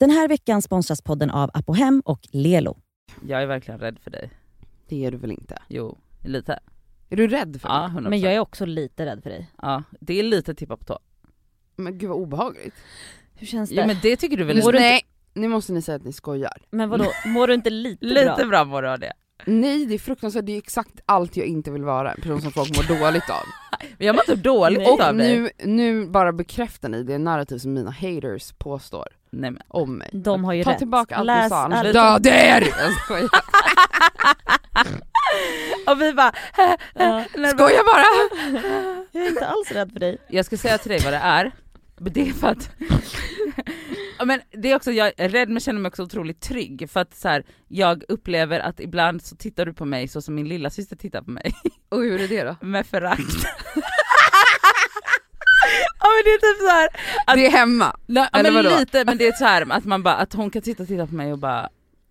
Den här veckan sponsras podden av Apohem och Lelo. Jag är verkligen rädd för dig. Det är du väl inte? Jo, lite. Är du rädd för Ja, mig? 100%. Men jag är också lite rädd för dig. Ja, det är lite tippa på tå. Men gud vad obehagligt. Hur känns det? Jo men det tycker du väl Nu, Mår du nej, nu måste ni säga att ni skojar. Men vadå, mår du inte lite, Lite bra? bra mår du av det. Nej det är fruktansvärt, det är exakt allt jag inte vill vara, en person som folk mår dåligt av. Men jag mår typ dåligt Nej. av dig. Nu, nu bara bekräftar ni det narrativ som mina haters påstår Nej men. om mig. De har ju Ta rätt. tillbaka allt Läs du sa, annars dödar jag er! Jag skojar. Och vi bara, Ja. Skojar bara! Jag är inte alls rädd för dig. Jag ska säga till dig vad det är, men det är för att men det är också, jag är rädd men känner mig också otroligt trygg för att så här, jag upplever att ibland så tittar du på mig så som min lilla syster tittar på mig, Och hur är det då? med förakt. ja men det är typ så här, att, Det är hemma. Nej, ja, Eller men vadå? lite, men det är så här att man bara, att hon kan titta, titta på mig och bara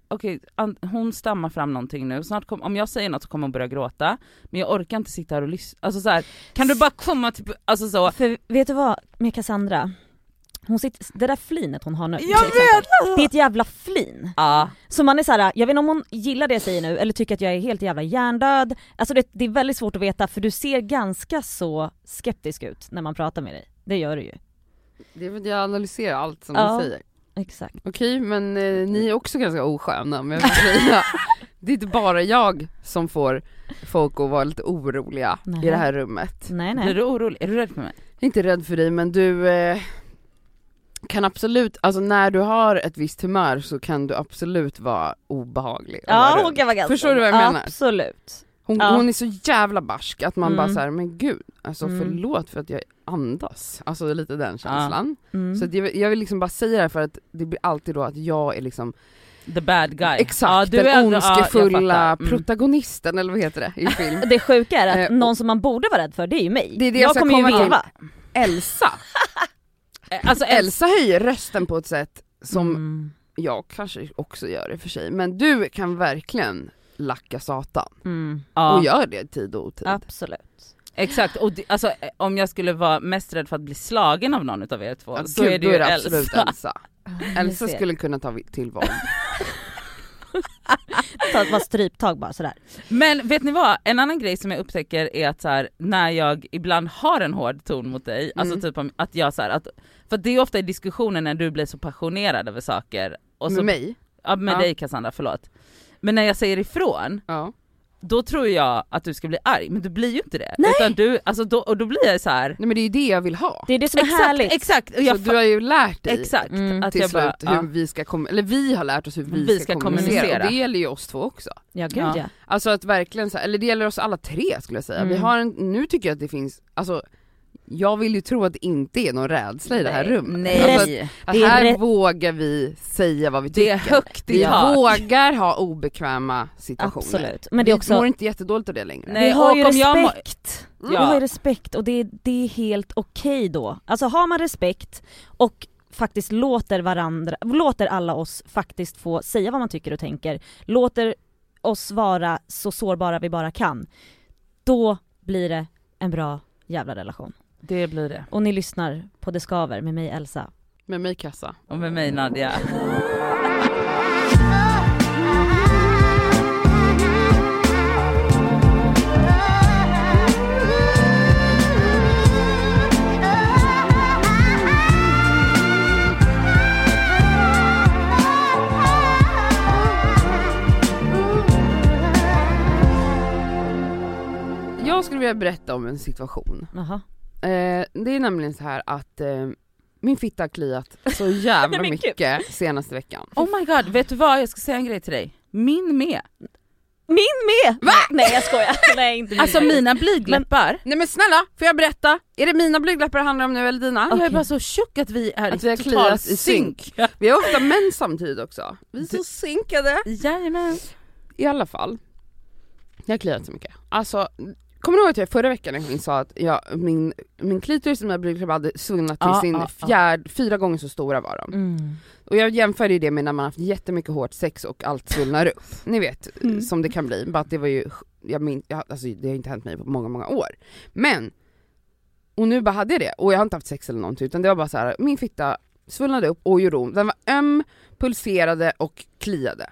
Okej, hon stammar fram någonting nu, snart kom, om jag säger något så kommer hon börja gråta, men jag orkar inte sitta här och lyssna, alltså så här, kan du bara komma till, alltså så, För vet du vad med Cassandra? Hon sitter, det där flinet hon har nu jag exempel, vet! Alltså. Det är ett jävla flin. Ja, Så man är så här, jag vet inte om hon gillar det jag säger nu eller tycker att jag är helt jävla hjärndöd. Alltså det, det är väldigt svårt att veta för du ser ganska så skeptisk ut när man pratar med dig. Det gör du ju. Det är för att jag analyserar allt som Ja. ni säger. Exakt. Okej men eh, ni är också ganska osköna men jag vill säga, det är inte bara jag som får folk att vara lite oroliga Nej. i det här rummet. Nej nej. du orolig? Är du rädd för mig? Jag är inte rädd för dig men du eh, kan absolut, alltså när du har ett visst humör så kan du absolut vara obehaglig. Ja hon kan vara ganska Förstår du vad jag menar? Absolut. Hon, Ja. hon är så jävla barsk att man bara Mm. såhär, men gud, alltså Mm. förlåt för att jag andas. Alltså lite den känslan. Mm. Så jag, vill- jag vill liksom bara säga det här för att det blir alltid då att jag är liksom The bad guy. Exakt, ja, du den är ja, ondskefulla fattar. Mm. protagonisten eller vad heter det i film? Det sjuka är att Eh, någon som man borde vara rädd för det är ju mig. Det är det jag jag kommer ju veva. Elsa! Eh, Alltså Elsa, Elsa höjer rösten på ett sätt som Mm. jag kanske också gör i och för sig, men du kan verkligen lacka satan. Mm. ja, Och gör det tid och otid. Absolut. exakt, och det, alltså, eh, om jag skulle vara mest rädd för att bli slagen av någon utav er två Ja, så gud, är det ju är det Elsa. absolut Elsa. Elsa ser. skulle kunna ta till våld. Ta ett stryptag bara sådär. Men vet ni vad, en annan grej som jag upptäcker är att så här, när jag ibland har en hård ton mot dig, alltså Mm. typ om, att jag så här, att, för det är ofta i diskussioner när du blir så passionerad över saker, och så, Med mig? ja, med Ja. dig Cassandra, förlåt. Men när jag säger ifrån, Ja. då tror jag att du ska bli arg, men du blir ju inte det. Nej. Utan du, alltså då, och då blir jag så här. Nej men det är ju det jag vill ha. Det är det som är exakt, härligt. exakt, och Så du har ju lärt dig exakt, Mm. att till jag slut bara, hur ja. vi ska komma, eller vi har lärt oss hur vi, Vi ska, ska kommunicera. kommunicera. och det gäller ju oss två också. Ja gud Ja. Alltså att verkligen så här, eller det gäller oss alla tre skulle jag säga. Vi Mm. har en, nu tycker jag att det finns, alltså jag vill ju tro att det inte är någon rädsla i det här Nej. rummet. Nej, Alltså, att här rätt- vågar vi säga vad vi tycker. det är högt i vi tak. vågar ha obekväma situationer. Absolut. Men det är vi också, mår inte jättedåligt av det längre. Nej, vi har ju jag må- respekt. Mm. Vi Ja. har ju respekt och det är, det är helt okej då. Alltså har man respekt och faktiskt låter varandra, låter alla oss faktiskt få säga vad man tycker och tänker, låter oss vara så sårbara vi bara kan, då blir det en bra jävla relation. Det blir det. Och ni lyssnar på Det Skaver med mig Elsa. Med mig kassa. Och med mig Nadja. Jag skulle vilja berätta om en situation. Jaha. Eh, det är nämligen så här att eh, min fitta har kliat så jävla Men mycket senaste veckan. Oh my god, vet du vad? Jag ska säga en grej till dig. Min med. Min med! Va? Nej jag skojar, nej inte min Alltså med. mina blygdläppar, Nej men snälla, får jag berätta? Är det mina blygdläppar det handlar om nu eller dina? jag är bara så tjock att vi är Att i vi har total synk. synk. Vi har ofta mens samtidigt också. Vi är så synkade. Jajamän. I alla fall, jag har kliat så mycket. Alltså, kommer du ihåg att jag förra veckan när jag sa att jag, min, min klitoris och mina blygdläppar hade svullnat till Ja, sin ja. fjärd, fyra gånger så stora var de. Mm. Och jag jämförde ju det med när man haft jättemycket hårt sex och allt svullnar upp. Ni vet, Mm. som det kan bli. Bara att det var ju, jag min, jag, alltså det har inte hänt mig på många, många år. Men, och nu bara hade jag det, och jag har inte haft sex eller någonting utan det var bara så här: min fitta svullnade upp och gjorde ont. Den var öm, pulserade och kliade.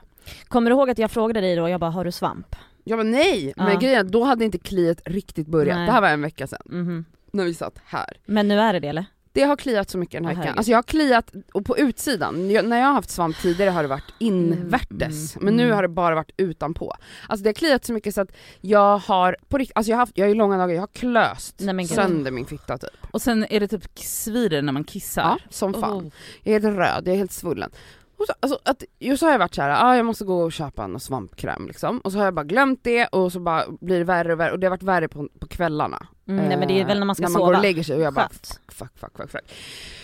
Kommer du ihåg att jag frågade dig då, jag bara har du svamp? Jag bara nej, Ja. men grejen är att då hade inte kliet riktigt börjat. Nej. Det här var en vecka sedan, Mhm. när vi satt här. Men nu är det det eller? Det har kliat så mycket den här veckan. Alltså jag har kliat, och på utsidan, jag, när jag har haft svamp tidigare har det varit invärtes, Mm, men nu mm. har det bara varit utanpå. Alltså det har kliat så mycket så att jag har, på riktigt, alltså jag har haft, jag har ju långa dagar, jag har klöst Nej, sönder min fitta typ. Och sen är det typ svider när man kissar. Ja, som fan. Oh. Jag är helt röd, jag är helt svullen. Och så, alltså, att, just så har jag varit såhär, ah, jag måste gå och köpa en svampkräm liksom. Och så har jag bara glömt det och så bara blir det värre och värre och det har varit värre på, på kvällarna. Mm, nej men det är väl när man ska när man sova. går och lägger sig och jag bara Skönt. fuck, fuck, fuck, fuck.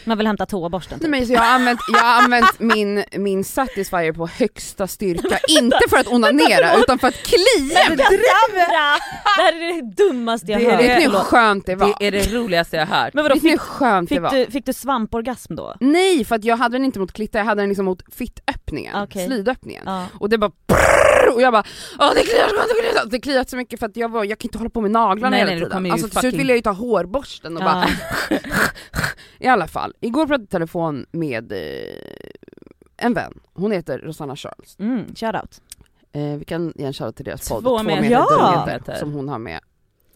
Man vill hämta toaborsten Nej, typ. men så jag har använt, jag har använt min, min satisfier på högsta styrka, inte för att onanera utan för att klia! Det här är det dummaste jag Det är hört. Vet ni hur skönt det var? Det är det roligaste jag hört. Men vadå, Vet ni hur fick, skönt det fick, var? du, fick du svamporgasm då? Nej för att jag hade den inte mot klitta, jag hade den liksom mot fittöppningen, Okej. slidöppningen. Ja. Och det bara och jag bara Åh, det kliar, det kliar, det kliar så mycket för att jag var, jag kan inte hålla på med naglarna Nej, hela nej, du tiden. Alltså till slut fucking- ville jag ju ta hårborsten och bara. I alla fall, igår pratade jag telefon med eh, en vän, hon heter Rosanna Charles. Mm, shoutout. Eh, vi kan ge en shoutout till deras podd, Två Två meter Ja. som hon har med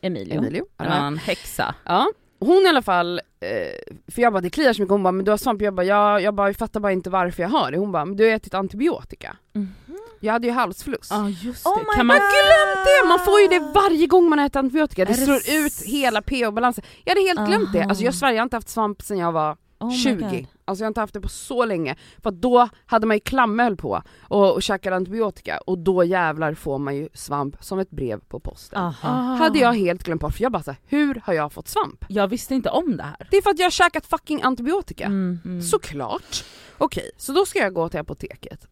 Emilio. Emilio. Ja, en häxa. Ja, hon i alla fall, eh, för jag bara det kliar så mycket, hon bara men du har svamp, jag bara jag, jag, bara, jag fattar bara inte varför jag har det. Hon bara men du har ätit antibiotika. Mhm. Jag hade ju halsfluss. Ja just Oh det. my kan man... Glömt det! Man får ju det varje gång man äter antibiotika, det det slår ut hela pH-balansen. Jag hade helt glömt det, Aha. alltså jag svär jag har inte haft svamp sedan jag var Oh my 20. God. Alltså jag har inte haft det på så länge, för då hade man ju klammöl på och, och käkade antibiotika och då jävlar får man ju svamp som ett brev på posten. Aha. Hade jag helt glömt bort, för jag bara såhär, hur har jag fått svamp? Jag visste inte om det här. Det är för att jag har käkat fucking antibiotika. Mm. Mm. Såklart. Okej, så då ska jag gå till apoteket.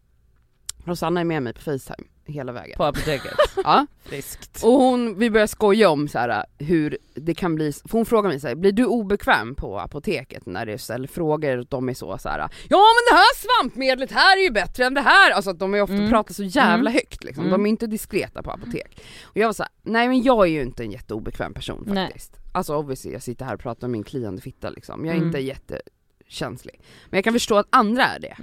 Rosanna är med mig på Facetime hela vägen. På apoteket. Ja. Friskt. Och hon, vi börjar skoja om så här, hur det kan bli, för hon frågar mig så här, blir du obekväm på apoteket när det ställer frågor och de är så, så här, ja men det här svampmedlet här är ju bättre än det här, alltså att de är ofta Mm. pratar så jävla Mm. högt liksom, Mm. de är inte diskreta på apotek. Och jag var så här, nej men jag är ju inte en jätteobekväm person Nej. faktiskt. Alltså obviously jag sitter här och pratar om min kliande fitta liksom, jag är Mm. inte jättekänslig. Men jag kan förstå att andra är det.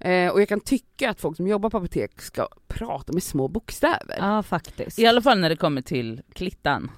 Eh, och jag kan tycka att folk som jobbar på apotek ska prata med små bokstäver. Ja faktiskt. I alla fall när det kommer till klittan.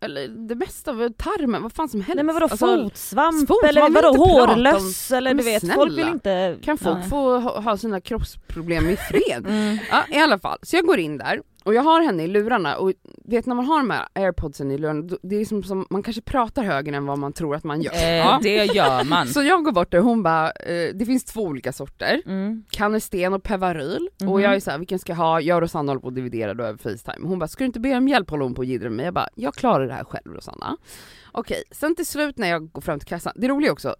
Eller det mesta, av tarmen, vad fan som helst. Nej men vadå Alltså, fotsvamp fot, eller vadå hårlöss eller du vet, snälla. folk vill inte... kan folk Ja. få ha, ha sina kroppsproblem i fred? Mm. ja i alla fall, så jag går in där och jag har henne i lurarna och vet när man har de här airpodsen i lurarna, det är som, som man kanske pratar högre än vad man tror att man gör. Eh, Ja. Det gör man. Så jag går bort och hon bara, eh, det finns två olika sorter, Mm. Canesten och Pevaryl Mhm. och jag är såhär, vilken ska jag ha? Jag och Rosanna håller på att dividera då över Facetime. Hon bara, ska du inte be om hjälp håller hon på och jiddrar med mig. Jag bara, jag klarar det här själv Rosanna. Okej, sen till slut när jag går fram till kassan, det roliga också,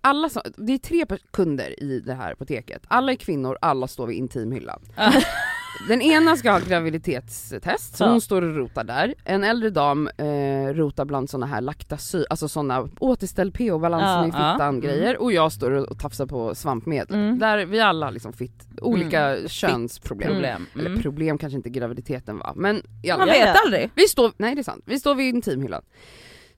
alla som, det är tre kunder i det här apoteket, alla är kvinnor, alla står vid intimhyllan. Den ena ska ha graviditetstest, så Ja. hon står och rotar där. En äldre dam eh, rotar bland såna här laktasy, alltså såna återställ pH-balansen Ja. i fittan Ja. Mm. grejer och jag står och tafsar på svampmedel. Mm. Där vi alla har liksom fitt, olika könsproblem. Problem. Eller Mm. problem kanske inte graviditeten var, men i alla Man vet aldrig. Vi står, nej det är sant, vi står vid intimhyllan.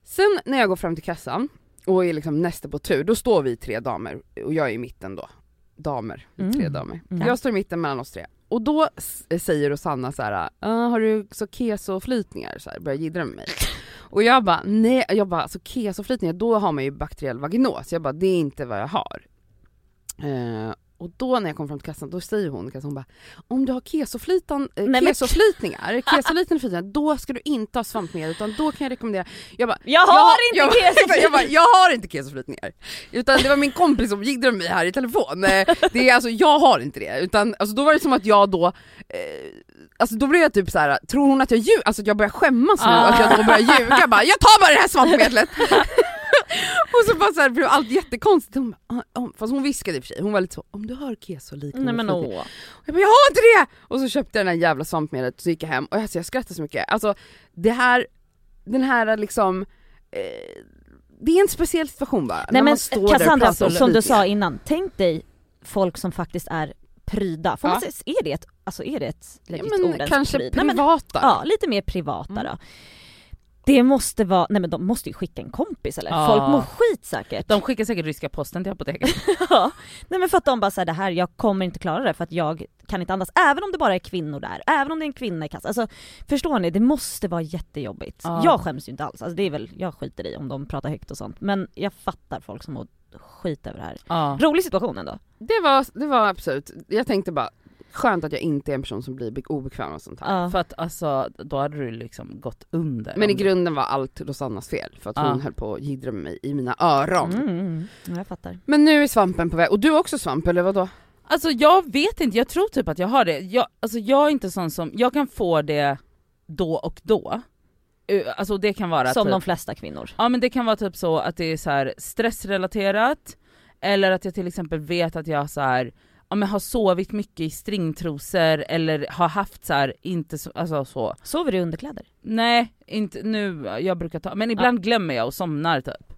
Sen när jag går fram till kassan och är liksom nästa på tur, då står vi tre damer och jag är i mitten då. Damer, är tre Mm. damer. Mm. Jag står i mitten mellan oss tre. Och då eh, säger Rosanna så här, ah, har du så kesoflytningar? Så här, börjar jiddra med mig. Och jag bara, nej, jag bara alltså kesoflytningar, då har man ju bakteriell vaginos. Jag bara, det är inte vad jag har. Eh, och då när jag kom fram till kassan, då säger hon, kassan, hon bara, om du har eh, Nej, kesoflytningar, kesoliknande flytningar, då ska du inte ha svampmedel utan då kan jag rekommendera, jag bara, Jag har inte jag, kesoflytningar! jag, bara, jag har inte kesoflytningar. Utan det var min kompis som gick mig här i telefon. Eh, Det är alltså, jag har inte det. Utan alltså, då var det som att jag då, eh, alltså då blev jag typ så här: tror hon att jag ljuger? Alltså att jag börjar skämmas nu, Ah. att jag då börjar ljuga bara, jag tar bara det här svampmedlet! Och så bara så här, blev allt jättekonstigt. Hon bara, "Ah, ah." fast hon viskade i och för sig, hon var lite så, om du har kesoliknande Nej men flytningar." åh. Jag bara, jag har inte det! Och så köpte jag den här jävla svampmedlet och så gick jag hem och alltså, jag skrattade så mycket. Alltså det här, den här liksom, eh, det är en speciell situation bara. Nej men man står där och Cassandra, om som du sa innan, tänk dig folk som faktiskt är pryda. Får man Ja. säga, är det ett, alltså är det ett ja, legit men ord kanske pryd? Nej, men- privata. Ja, lite mer privata Mm. då. Det måste vara, nej men de måste ju skicka en kompis eller? Ja. Folk mår skit säkert. De skickar säkert ryska posten till apoteket. Ja, nej men för att de bara säger det här, jag kommer inte klara det för att jag kan inte andas, även om det bara är kvinnor där, även om det är en kvinna i kassan. Alltså förstår ni, det måste vara jättejobbigt. Ja. Jag skäms ju inte alls, alltså det är väl, jag skiter i om de pratar högt och sånt, men jag fattar folk som mår skit över det här. Ja. Rolig situation ändå. Det var, det var absolut, jag tänkte bara, skönt att jag inte är en person som blir be- obekväm och sånt här. Ja. För att alltså, då hade du liksom gått under. Men i grunden var allt Rosannas fel, för att hon Ja. höll på att jiddra med mig i mina öron. Mm, mm, mm. Ja, jag fattar. Men nu är svampen på väg, och du har också svamp eller vadå? Alltså jag vet inte, jag tror typ att jag har det. Jag, alltså jag är inte sån som, jag kan få det då och då. Alltså det kan vara Som typ, de flesta kvinnor. Ja men det kan vara typ så att det är så här stressrelaterat, eller att jag till exempel vet att jag så här, ja, men har sovit mycket i stringtrosor eller har haft så här, inte så, alltså så. Sover du i underkläder? Nej, inte nu, jag brukar ta, men ibland glömmer jag och somnar typ.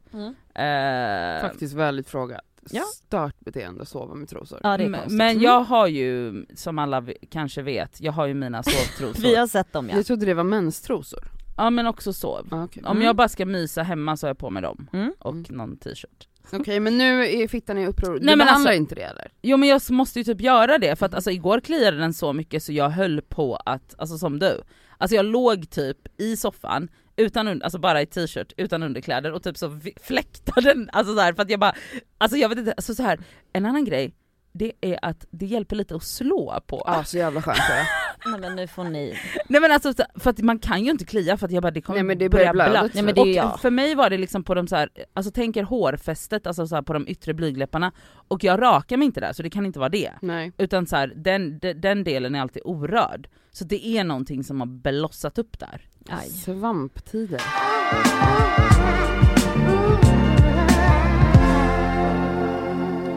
Eh, Faktiskt väldigt fråga. Ja. Stört beteende att sova med trosor. Ja men, men jag har ju, som alla kanske vet, jag har ju mina sovtrosor. Vi har sett dem ja. Jag trodde det var menstrosor. Ja men också sov. Ah, Okej, Om jag bara ska mysa hemma så har jag på mig dem. Mm. Och Mm. någon t-shirt. Okej men nu är fittan i uppror, du Nej, men alltså- inte det eller? Jo men jag måste ju typ göra det för att alltså igår kliade den så mycket så jag höll på att, alltså som du. Alltså jag låg typ i soffan, utan alltså bara i t-shirt, utan underkläder och typ så fläktade den, alltså så här, för att jag bara, alltså jag vet inte, alltså så här, en annan grej, det är att det hjälper lite att slå på. Ja så jävla skönt är det. Nej men nu får ni. Nej men alltså för att man kan ju inte klia för att jag bara det kommer Nej men det börjar blöda Nej, men det är och jag. för mig var det liksom på de så här, alltså tänker hårfästet, alltså så här på de yttre blygdläpparna, och jag rakar mig inte där så det kan inte vara det. Nej. Utan så här, den, de- den delen är alltid orörd. Så det är någonting som har blossat upp där. Aj. Svamptider.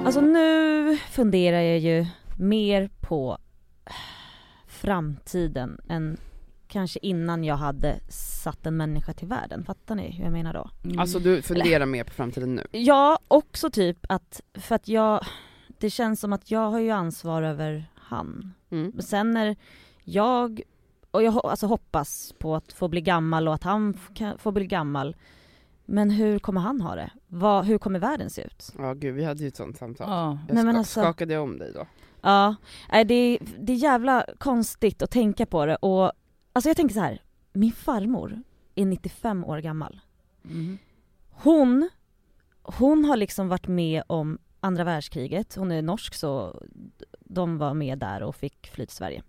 Alltså nu funderar jag ju mer på framtiden än kanske innan jag hade satt en människa till världen. Fattar ni hur jag menar då? Mm. Alltså du funderar mer på framtiden nu? Ja, också typ att, för att jag, det känns som att jag har ju ansvar över han. Mm. Men sen när jag, och jag alltså hoppas på att få bli gammal och att han f- kan få bli gammal. Men hur kommer han ha det? Vad, hur kommer världen se ut? Ja gud vi hade ju ett sånt samtal. Ja. Jag Nej, men alltså- skakade om dig då? Ja, nej, det, är- det är jävla konstigt att tänka på det och alltså jag tänker så här. min farmor är 95 år gammal. Mm. Hon, hon har liksom varit med om andra världskriget, hon är norsk så de var med där och fick fly till Sverige.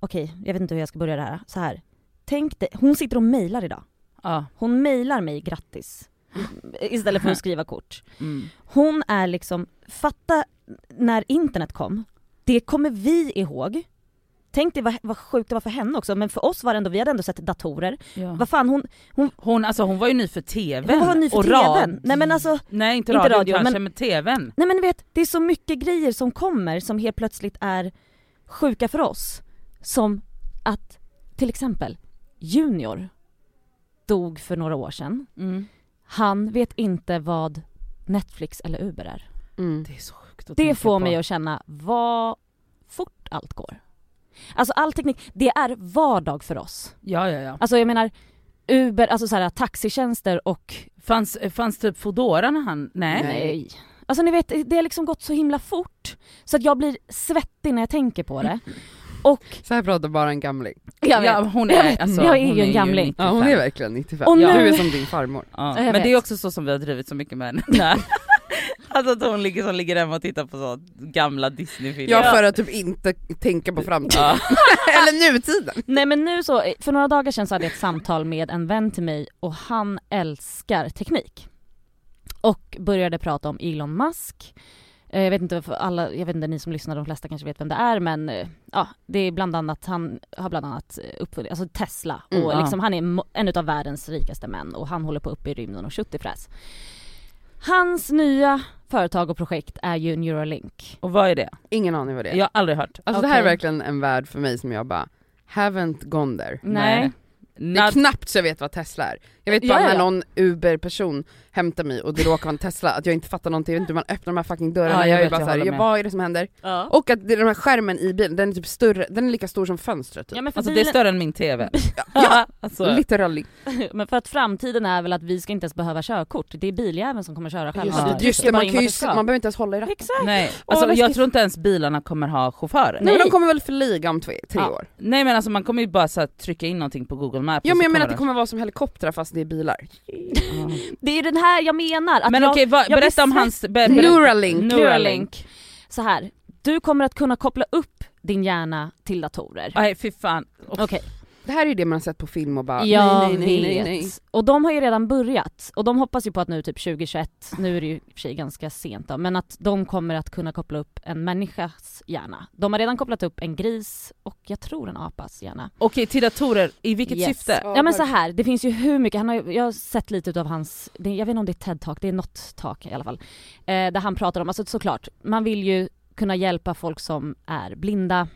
Okej, jag vet inte hur jag ska börja det här. Så här. Tänk dig, hon sitter och mejlar idag. Ja. Hon mejlar mig grattis. Istället för att skriva kort. Mm. Hon är liksom, fatta när internet kom, det kommer vi ihåg. Tänk dig vad, vad sjukt det var för henne också, men för oss var det ändå, vi hade ändå sett datorer. Ja. Vad fan hon, Hon, alltså hon var ju ny för tvn. hon var ny för och tvn. Nej men alltså, Nej inte inte radio, kanske men- men tvn. nej men ni vet, det är så mycket grejer som kommer som helt plötsligt är sjuka för oss. Som att, till exempel, Junior dog för några år sedan. Mm. Han vet inte vad Netflix eller Uber är. Mm. Det är så sjukt att Det får på. mig att känna vad fort allt går. Alltså all teknik, det är vardag för oss. Ja ja ja. Alltså jag menar Uber, alltså så här, taxitjänster och Fanns, fanns typ Foodora när han, nej? nej. Alltså ni vet, det har liksom gått så himla fort så att jag blir svettig när jag tänker på det. Och Så här pratar bara en gamling. jag vet, Ja, hon jag är, vet, alltså, jag är hon ju en gamling. Ja hon 95. är verkligen 95. Och Du är som din farmor. Ja. Men det är också så som vi har drivit så mycket med henne. Nej. Alltså att hon ligger, som ligger hemma och tittar på så gamla Disney-filmer. Ja för att typ inte tänka på framtiden. Ja. Eller nutiden. Nej men nu så, för några dagar sedan så hade jag ett samtal med en vän till mig och han älskar teknik. Och började prata om Elon Musk. Eh, Jag vet inte, för alla, jag vet inte, ni som lyssnar, de flesta kanske vet vem det är men eh, ja, det är bland annat, han har bland annat eh, uppfunnit, alltså Tesla och Mm, liksom han är en av världens rikaste män och han håller på upp i rymden och tjuttifräs. Hans nya företag och projekt är ju Neuralink. Och vad är det? Ingen aning vad det är. Jag har aldrig hört. Alltså det här är verkligen en värld för mig som jag bara, haven't gone there. Nej. Det är knappt så jag vet vad Tesla är. Jag vet bara ja, när ja. någon Uber-person hämtar mig och det råkar vara en Tesla, att jag inte fattar någonting, jag vet inte hur man öppnar de här fucking dörrarna, Ja, jag jag är vet, bara jag såhär, håller ja, med. vad är det som händer? Ja. Och att den här skärmen i bilen, den är typ större, den är lika stor som fönstret typ. Ja, men, Alltså det är bilen, större än min TV. Ja, alltså, Literally. men för att framtiden är väl att vi ska inte ens behöva körkort, det är biljäveln som kommer köra själva. Just, just det, man, kan ju, man behöver inte ens hålla i ratten. Exakt! nej, Åh, alltså, vad jag tror inte ens bilarna kommer ha chaufförer. Nej men de kommer väl förliga om tre, år? Nej men alltså man kommer ju bara så trycka in någonting på google maps Ja men jag menar att det de- kommer vara som helikoptrar fast det är bilar. Ja. Det är ju den här jag menar! Att Men jag, okej, jag berätta om hans... Be, berätta- Neuralink. Neuralink. Så här, du kommer att kunna koppla upp din hjärna till datorer. Nej fy fan. Okej, Det här är ju det man har sett på film och bara jag nej, nej, nej, nej, vet. nej. Och de har ju redan börjat. Och de hoppas ju på att nu typ 2021, nu är det ju i och för sig ganska sent då, men att de kommer att kunna koppla upp en människas hjärna. De har redan kopplat upp en gris och jag tror en apas hjärna. Okej till datorer, i vilket Yes. syfte? Ja, Ja men så här, det finns ju hur mycket, han har, ju- jag har sett lite utav hans, det, jag vet inte om det är TED-talk, det är något tak i alla fall. Eh, där han pratar om, alltså såklart, man vill ju kunna hjälpa folk som är blinda,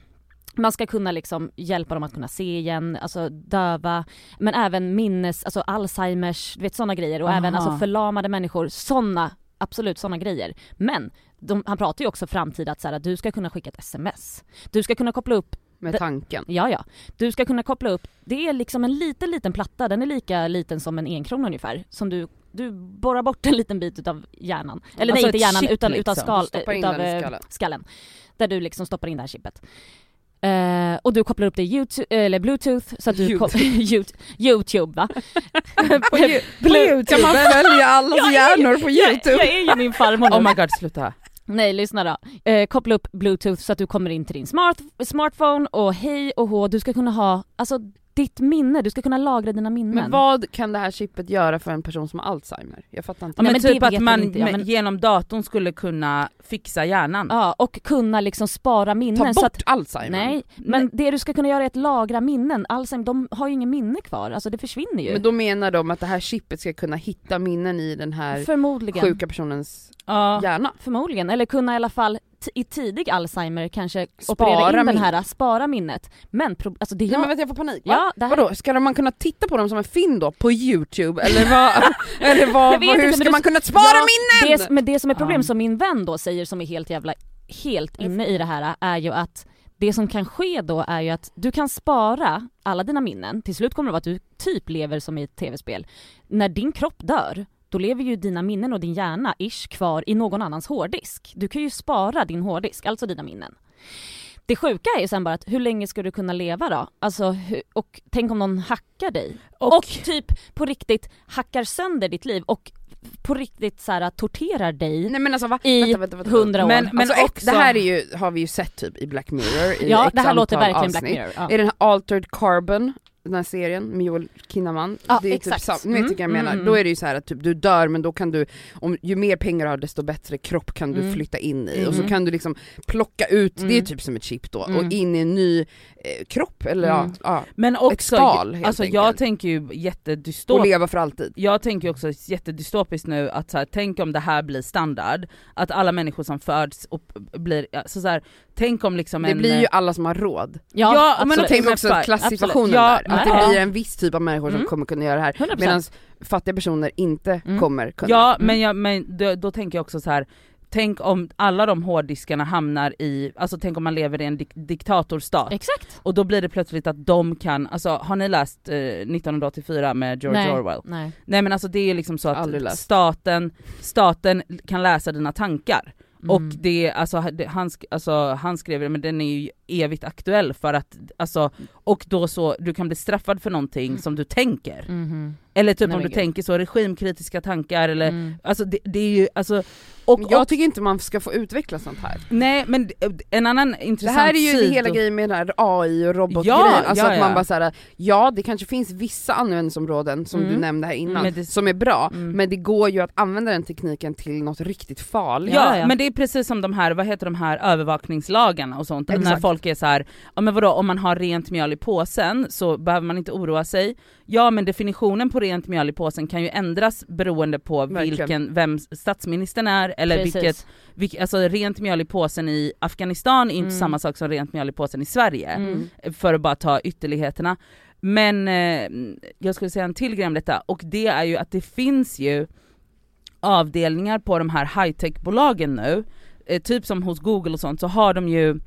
man ska kunna liksom hjälpa dem att kunna se igen, alltså döva, men även minnes, alltså Alzheimers, du vet sådana grejer och Aha. även alltså förlamade människor, sådana, absolut sådana grejer. Men de, han pratar ju också framtid att, så här, du ska kunna skicka ett sms, du ska kunna koppla upp Med tanken. Ja, ja. Du ska kunna koppla upp, det är liksom en liten, liten platta, den är lika liten som en enkrona ungefär, som du, du borrar bort en liten bit utav hjärnan. Eller Alltså nej, inte hjärnan, chip utan liksom. skal, utav eh, skallen. skallen. Där du liksom stoppar in det här chippet. Eh, och du kopplar upp det YouTube, eller bluetooth, så att du YouTube. Yout- Youtube va? på, ju, på youtube? Kan man följa allas hjärnor på youtube? Jag, jag är ju min farmor nu. Oh my god sluta. Nej lyssna då. Eh, koppla upp bluetooth så att du kommer in till din smart, smartphone och hej och hå, du ska kunna ha, alltså ditt minne, du ska kunna lagra dina minnen. Men vad kan det här chippet göra för en person som har Alzheimer? Jag fattar inte. Ja, men, men typ att man inte med- men- genom datorn skulle kunna fixa hjärnan. Ja, och kunna liksom spara minnen. Ta så bort att, Alzheimer? nej, men det du ska kunna göra är att lagra minnen. Alzheimer, de har ju ingen minne kvar, alltså det försvinner ju. Men då menar de att det här chippet ska kunna hitta minnen i den här Förmodligen. sjuka personens Ja. hjärna. Förmodligen, eller kunna i alla fall i tidig Alzheimer kanske Spara operera in den minnet. här, spara minnet. Men pro- alltså det Nej jag... men vänta jag får panik. Va? ja, det här, Vadå, ska man kunna titta på dem som en film då? På youtube? Eller vad? eller vad, vad hur inte, ska du- man kunna spara Ja, minnen? det, men det som är problem Ja. som min vän då säger som är helt jävla, helt inne i det här är ju att det som kan ske då är ju att du kan spara alla dina minnen, till slut kommer det vara att du typ lever som i ett tv-spel. När din kropp dör, då lever ju dina minnen och din hjärna ish kvar i någon annans hårddisk. Du kan ju spara din hårddisk, alltså dina minnen. Det sjuka är ju sen bara att hur länge ska du kunna leva då? Alltså, och tänk om någon hackar dig? Och, Och, typ på riktigt hackar sönder ditt liv och på riktigt så här, torterar dig Nej men alltså va? i hundra år. Men- men alltså, också- det här är ju, har vi ju sett typ i Black Mirror i ja, det här låter verkligen Black avsnitt. Mirror. Ja. Är den här Altered Carbon, den här serien med Joel Kinnaman, Ja, det är exakt. typ sam- ni vet Mm, vilka jag menar, mm, då mm. är det ju så här att typ, du dör men då kan du, om, ju mer pengar du har desto bättre kropp kan du Mm. flytta in i och så Mm. kan du liksom plocka ut, det är Mm. typ som ett chip då, Mm. och in i en ny eh, kropp eller Mm. ja, ja, men också, skal, helt alltså jag enkelt. tänker ju och jättedystopiskt leva för alltid. jag tänker ju också jättedystopiskt nu att så här, tänk om det här blir standard, att alla människor som föds och blir, alltså så här, tänk om liksom Det en... blir ju alla som har råd. Ja, Ja, men tänk också klassituationen. Ja, där, att det blir en viss typ av människor som Mm. kommer kunna göra det här, 100%. medan fattiga personer inte Mm. kommer kunna. Ja Mm. men, jag, men då, då tänker jag också så här. tänk om alla de hårddiskarna hamnar i, alltså tänk om man lever i en dik diktatorstat. Exakt. Och då blir det plötsligt att de kan, alltså har ni läst eh, 1984 med George Nej. Orwell? Nej. Nej men alltså det är liksom så att staten, staten kan läsa dina tankar. Och Mm. det, alltså, han, alltså, han skrev det men den är ju evigt aktuell för att, alltså, och då så, du kan bli straffad för någonting som du tänker. Mhm. Eller typ Nej, om du gud. tänker så, regimkritiska tankar eller, Mm. alltså det, det är ju, alltså, och, Men jag och tycker inte man ska få utveckla sånt här. nej men en annan Det intressant här är ju sido- hela grejen med den här AI och robotgrejen, Ja, alltså ja, att man ja. bara såhär, ja det kanske finns vissa användningsområden som Mm. du nämnde här innan, Men det- som är bra, Mm. men det går ju att använda den tekniken till något riktigt farligt. Ja, men det är precis som de här, vad heter de här övervakningslagarna och sånt, när Exakt. folk är så här, ja men vadå om man har rent mjöl i påsen så behöver man inte oroa sig. Ja men definitionen på rent mjöl i påsen kan ju ändras beroende på Verkligen. vilken, vem statsministern är eller Precis. vilket, vilk, alltså rent mjöl i påsen i Afghanistan är inte Mm. samma sak som rent mjöl i påsen i Sverige. Mm. För att bara ta ytterligheterna. Men eh, jag skulle säga en till grej om detta, och det är ju att det finns ju avdelningar på de här high-tech-bolagen nu, eh, typ som hos google och sånt, så har de ju,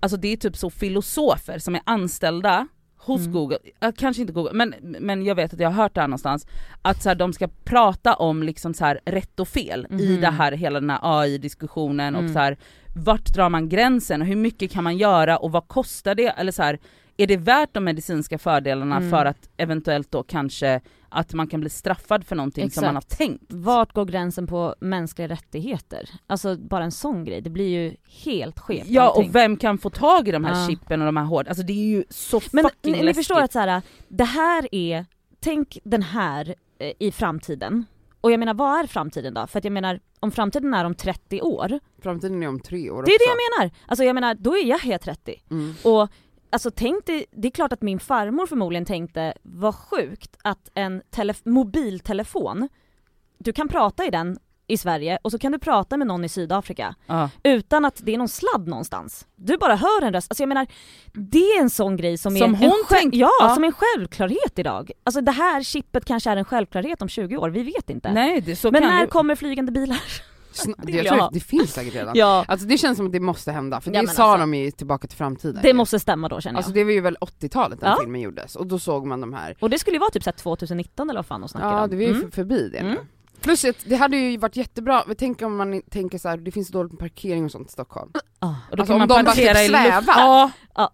alltså det är typ så filosofer som är anställda hos Mm. google, äh, kanske inte google, men, men jag vet att jag har hört det här någonstans, att så här, de ska prata om liksom så här, rätt och fel i Mhm. det här, hela den här AI-diskussionen och Mm. så här, vart drar man gränsen och hur mycket kan man göra och vad kostar det? Eller så här, är det värt de medicinska fördelarna Mm. för att eventuellt då kanske att man kan bli straffad för någonting som man har Exakt. tänkt? Vart går gränsen på mänskliga rättigheter? Alltså bara en sån grej, det blir ju helt skevt Ja allting. och vem kan få tag i de här Ja. chippen och de här hård, alltså det är ju så Men fucking ni, ni förstår att så här, det här är, tänk den här eh, i framtiden. Och jag menar vad är framtiden då? För att jag menar om framtiden är om 30 år, Framtiden är om tre år det är det också. jag menar! Alltså jag menar då är jag helt 30. Mm. Och alltså tänk dig, det är klart att min farmor förmodligen tänkte vad sjukt att en telef- mobiltelefon, du kan prata i den i Sverige och så kan du prata med någon i Sydafrika Ja. utan att det är någon sladd någonstans. Du bara hör en röst, alltså jag menar det är en sån grej som, Som är en tänkte- ja, ja. som en självklarhet idag. Alltså det här chippet kanske är en självklarhet om 20 år, vi vet inte. Nej det, så Men när det... kommer flygande bilar? Det jag tror det finns säkert redan. Ja, Alltså det känns som att det måste hända, för Ja, det men sa alltså- de ju Tillbaka till framtiden det måste stämma då känner jag. Alltså det var ju väl 80-talet den Ja. filmen gjordes, och då såg man de här och det skulle ju vara typ så här 2019 eller vad fan de snackade Ja om. det var ju Mm. för- förbi det. Mm. Plus att det hade ju varit jättebra, tänk om man tänker så här, det finns dåligt med parkering och sånt i Stockholm. Ah. Och då Alltså, kan om man de bara parkera typ svävar. Ja. Ja.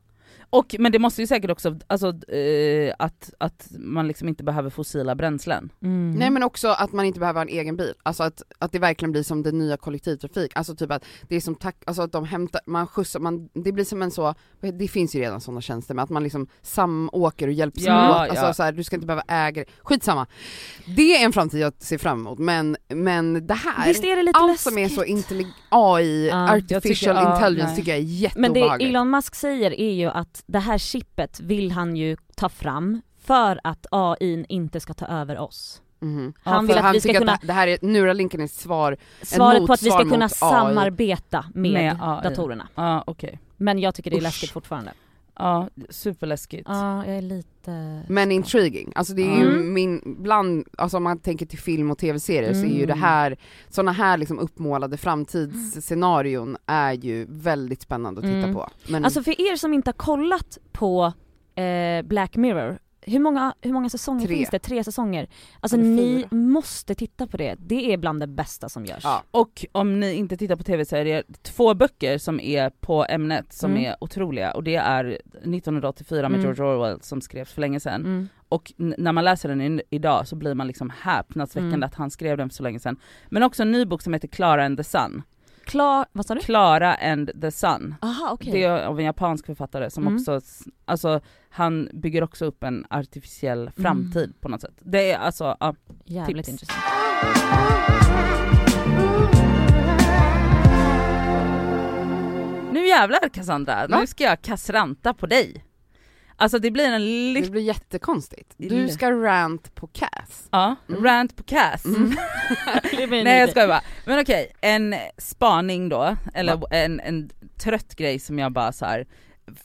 Och, men det måste ju säkert också, alltså eh, att, att man liksom inte behöver fossila bränslen. Mm. Nej men också att man inte behöver ha en egen bil, alltså att, att det verkligen blir som den nya kollektivtrafik, alltså typ att det är som tack, alltså att de hämtar, man skjutsar, man, det blir som en så, det finns ju redan sådana tjänster med att man liksom samåker och hjälps Ja, åt, alltså ja. så här, du ska inte behöva äga skitsamma. Det är en framtid jag ser fram emot, men, men det här, Visst är det lite allt läskigt? som är så intellig- AI. Jag artificial tycker- intelligence nej. tycker jag är Men det jätteobehagligt. Elon Musk säger är ju att det här chippet vill han ju ta fram för att AI inte ska ta över oss. Mhm. Han För vill att vi ska kunna, att det här är, Neuralinken är svar, svaret på att vi ska kunna samarbeta med, Med datorerna. Ja okej. Men jag tycker det är Usch. läskigt fortfarande. Ja, superläskigt. Ja, jag är lite... Men intriguing, alltså det är ju Mm. min, bland, alltså om man tänker till film och tv-serier så är ju Mm. det här, sådana här liksom uppmålade framtidsscenarion är ju väldigt spännande att titta Mm. på. Men Alltså för er som inte har kollat på eh, Black Mirror, hur många, hur många säsonger Tre. finns det? Tre säsonger. Alltså Eller ni fyra. måste titta på det, det är bland det bästa som görs. ja. Och om ni inte tittar på tv-serier, två böcker som är på ämnet som Mm. är otroliga och det är 1984 med Mm. George Orwell som skrevs för länge sedan. Mm. Och när man läser den idag så blir man liksom häpnadsväckande Mm. att han skrev den för så länge sedan. Men också en ny bok som heter Clara and the Sun. Klar, vad sa du? Clara and the Sun. Aha okej. Det är av en japansk författare som Mm. också, alltså han bygger också upp en artificiell framtid på något sätt. Det är alltså, ja. Jävligt tips. intressant. Nu jävlar Cassandra, Va? nu ska jag kassranta på dig. Alltså det blir en Det liten, blir jättekonstigt. Du ska rant på Cass. ja, Mm. rant på Cass. Mm. Nej jag skojar bara. Men okej, en spaning då, eller en, en trött grej som jag bara så här.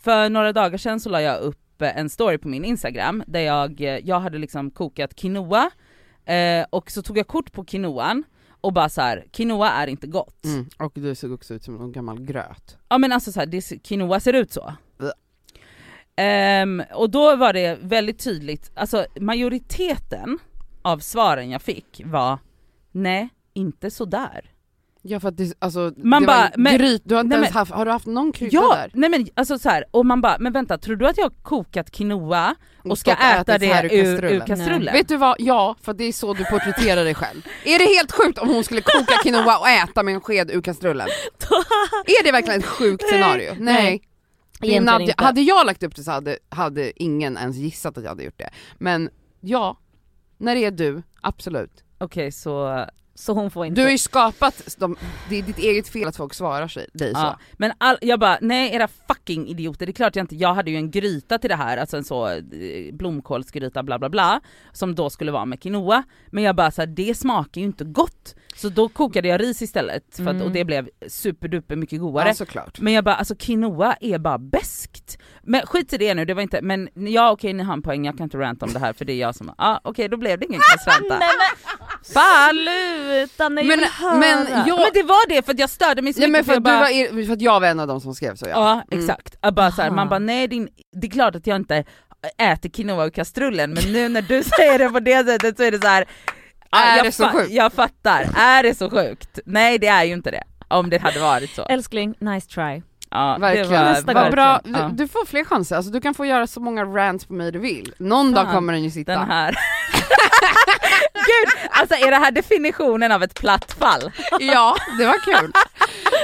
för några dagar sedan så la jag upp eh, en story på min instagram där jag, eh, jag hade liksom kokat quinoa eh, och så tog jag kort på quinoan och bara så här: quinoa är inte gott. Mm. Och du såg också ut som en gammal gröt. Ja men alltså så här, det, quinoa ser ut så. Ehm, och då var det väldigt tydligt, alltså majoriteten av svaren jag fick var nej, inte sådär. Ja för att det, alltså, Man det bara, var en men- gryt, du har inte nej, ens haft, har du haft någon krydda Ja, där? nej men alltså så här, och man bara, men vänta, tror du att jag har kokat quinoa och ska och äta så här det ur, ur kastrullen? Vet du vad, ja, för det är så du porträtterar dig själv. Är det helt sjukt om hon skulle koka quinoa och äta med en sked ur kastrullen? Är det verkligen ett sjukt scenario? Nej. Nej. Egentligen inte. hade jag lagt upp det så hade, hade ingen ens gissat att jag hade gjort det. Men ja, när det är du, absolut. Okej så Så hon får inte. Du har ju skapat, de, det är ditt eget fel att folk svarar sig, dig så. Ja, men all, jag bara, nej era fucking idioter, det är klart jag inte, jag hade ju en gryta till det här, alltså en så eh, blomkålsgryta bla bla bla, som då skulle vara med quinoa, men jag bara så här, det smakar ju inte gott. Så då kokade jag ris istället, för att, Mm. och det blev superduper mycket godare. Ja såklart. Men jag bara alltså quinoa är bara beskt. Men skit i det nu, det var inte, men ja okej ni har en poäng, jag kan inte ranta om det här för det är jag som, ja ah, okej då blev det ingen kassranta. Men sluta, nej Men- höra. men jag- Men det var det för att jag störde mig så men mycket för jag att, du bara, var, för att jag var en av de som skrev så ja. Ja Mm. exakt, jag bara så här, man bara nej din, det är klart att jag inte äter quinoa ur kastrullen men nu när du säger det på det sättet så är det så här. ja, Är jag det så sjukt? Jag fattar, är det så sjukt? Nej det är ju inte det, om det hade varit så. Älskling, nice try. Ja, Verkligen. Det var, Nästa Vad gång. bra, verkligen, ja. du, du får fler chanser, alltså, du kan få göra så många rants på mig du vill. Någon Fan, dag kommer den ju sitta. Den här. Gud, alltså är det här definitionen av ett platt fall? Ja, det var kul.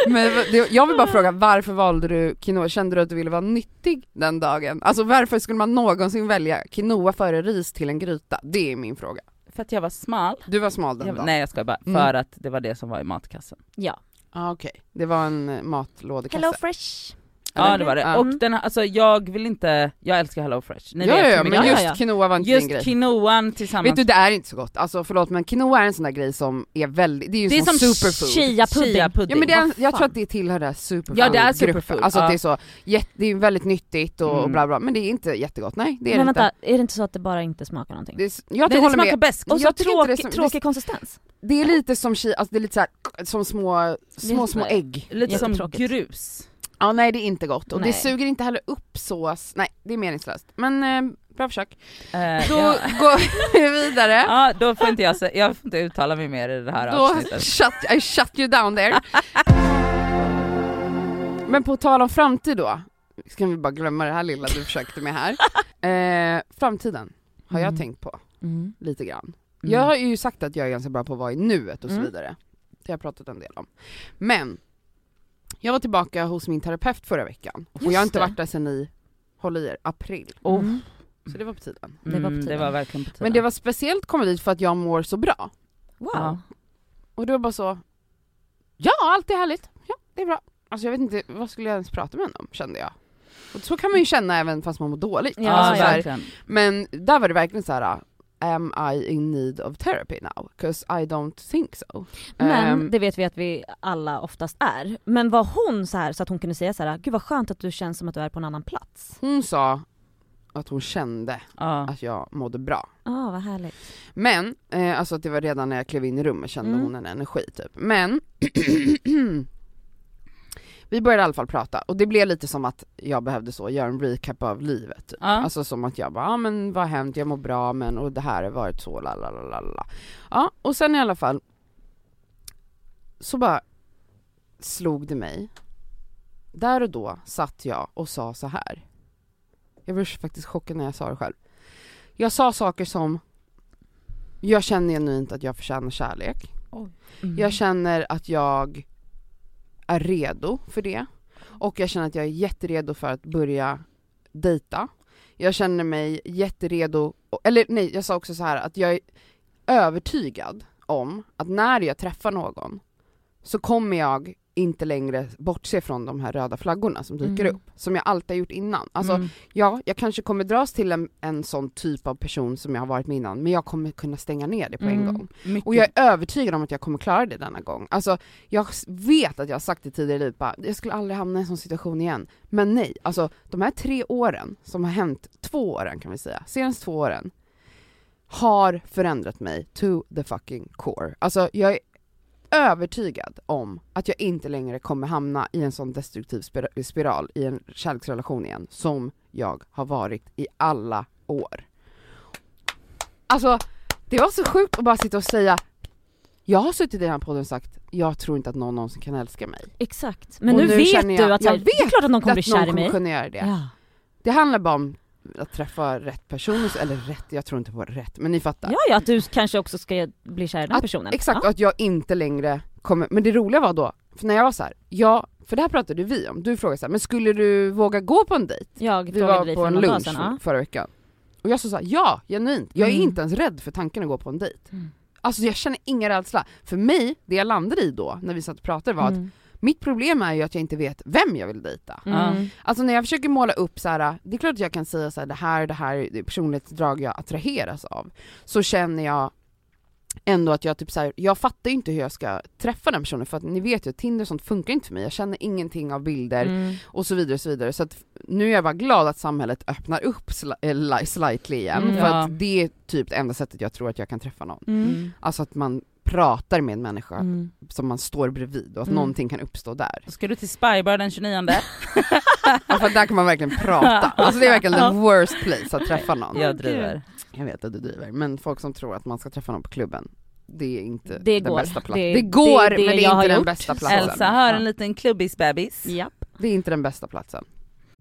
Men det, jag vill bara fråga, varför valde du quinoa? Kände du att du ville vara nyttig den dagen? Alltså varför skulle man någonsin välja quinoa före ris till en gryta? Det är min fråga. För att jag var smal? Du var smal den Jag, dagen? nej jag ska bara, Mm. för att det var det som var i matkassen. Ja. Ah, Okej, det var en matlådekasse. Hello fresh. Ja det var det. Ja. Och den här, alltså jag vill inte, jag älskar Hello Fresh. Ni ja, vet ja, men jag- just Ja, ja. quinoa var inte Just grej. quinoan tillsammans Vet du det är inte så gott, alltså förlåt men quinoa är en sån där grej som är väldigt, det är ju Det är som, som superfood. Chia-pudding. chia-pudding. Ja men det är, jag tror att det tillhör det här superfood Ja, det är superfood, Alltså att ja. det är så, jätte, det är väldigt nyttigt och, och Mm. bla bla, men det är inte jättegott, nej det är Men det inte. vänta, är det inte så att det bara inte smakar någonting? Det är, jag det håller smakar med, bäst. Och så tråkig, det är som- tråkig konsistens. det är lite som chi, alltså det är lite så här, som små, små små ägg. Lite som grus. Ja nej det är inte gott och Nej. det suger inte heller upp sås, nej det är meningslöst. Men eh, bra försök. Eh, Då ja. går vi vidare. ja då får inte jag, jag får inte uttala mig mer i det här Då avsnittet. shut, I shut you down there. Men på tal om framtid då, ska vi bara glömma det här lilla du försökte med här. Eh, framtiden har jag Mm. tänkt på Mm. lite grann. Mm. Jag har ju sagt att jag är ganska bra på att vara i nuet och så Mm. vidare. Det har jag pratat en del om. Men, jag var tillbaka hos min terapeut förra veckan och Just jag har inte det. varit där sedan i, håll i er, april. Oh. Mm. Så det var på tiden. det var på Mm, det tiden. var verkligen på tiden. Men det var speciellt komma dit för att jag mår så bra. Wow. Ja. Och det var bara så, ja allt är härligt, ja det är bra. Alltså jag vet inte, vad skulle jag ens prata med henne om kände jag. Och så kan man ju känna även fast man mår dåligt. Ja, alltså, ja, här, verkligen. men där var det verkligen så här. Am I in need of therapy now? 'Cause I don't think so. Men Ehm, det vet vi att vi alla oftast är. Men var hon så här så att hon kunde säga så här: gud vad skönt att du känns som att du är på en annan plats? hon sa att hon kände Ja. att jag mådde bra. Ja, vad härligt. Men, eh, alltså att det var redan när jag klev in i rummet kände Mm. hon en energi typ. Men vi började i alla fall prata och det blev lite som att jag behövde så göra en recap av livet. Typ. Ja. Alltså som att jag bara, ja men vad har hänt, jag mår bra men och det här har varit så, la la la la. Ja och sen i alla fall så bara slog det mig. Där och då satt jag och sa så här. Jag blev faktiskt chockad när jag sa det själv. Jag sa saker som jag känner genuint att jag förtjänar kärlek. Mm. Jag känner att jag är redo för det. Och jag känner att jag är jätteredo för att börja dejta. Jag känner mig jätteredo, eller nej jag sa också så här att jag är övertygad om att när jag träffar någon så kommer jag inte längre bortse från de här röda flaggorna som dyker Mm. upp, som jag alltid har gjort innan. Alltså Mm. ja, jag kanske kommer dras till en, en sån typ av person som jag har varit med innan, men jag kommer kunna stänga ner det på en Mm. gång. Mycket. Och jag är övertygad om att jag kommer klara det denna gång. Alltså, jag vet att jag har sagt det tidigare i livet, jag skulle aldrig hamna i en sån situation igen. Men nej, alltså de här tre åren som har hänt, två åren kan vi säga, senaste två åren, har förändrat mig to the fucking core. Alltså jag är övertygad om att jag inte längre kommer hamna i en sån destruktiv spira- spiral i en kärleksrelation igen, som jag har varit i alla år. Alltså, det var så sjukt att bara sitta och säga jag har suttit i den här podden och sagt jag tror inte att någon någonsin kan älska mig. Exakt. Men nu, nu vet jag- du att här, jag det är vet klart att någon kommer bli att någon kär i mig. kunna göra det. Ja. Det handlar bara om att träffa rätt person, eller rätt, jag tror inte på rätt, men ni fattar. ja, ja, att du kanske också ska bli kär i den Att- personen. Exakt, och Ja. att jag inte längre kommer, men det roliga var då, för när jag var så här, ja, för det här pratade vi om, du frågade så här, men skulle du våga gå på en dejt? Jag Vi frågade var dig på en lunch sedan. Ja. förra veckan. Och jag sa såhär, ja, genuint, jag är Mm. inte ens rädd för tanken att gå på en dejt. Mm. Alltså jag känner ingen rädsla. För mig, det jag landade i då, när vi satt och pratade var att Mm. Mitt problem är ju att jag inte vet vem jag vill dejta. Mm. Alltså när jag försöker måla upp så här, det är klart att jag kan säga så här, det här, det här personlighetsdrag jag attraheras av. Så känner jag ändå att jag typ så här, jag fattar ju inte hur jag ska träffa den personen för att ni vet ju att Tinder och sånt funkar inte för mig. Jag känner ingenting av bilder Mm. och så vidare och så vidare. Så att nu är jag bara glad att samhället öppnar upp sli- eh, li- slightly igen Mm. för Ja. att det är typ det enda sättet jag tror att jag kan träffa någon. Mm. Alltså att man pratar med en människa Mm. som man står bredvid och att Mm. någonting kan uppstå där. Ska du till Spybar den 29 Ja, för där kan man verkligen prata. Alltså det är verkligen the worst place att träffa någon. Jag driver. Jag vet att du driver, men folk som tror att man ska träffa någon på klubben, det är inte Det den går. bästa platsen. Det- Det, går, det- det men det är inte den gjort. bästa platsen. Elsa har en liten klubbisbebis. Japp. Det är inte den bästa platsen.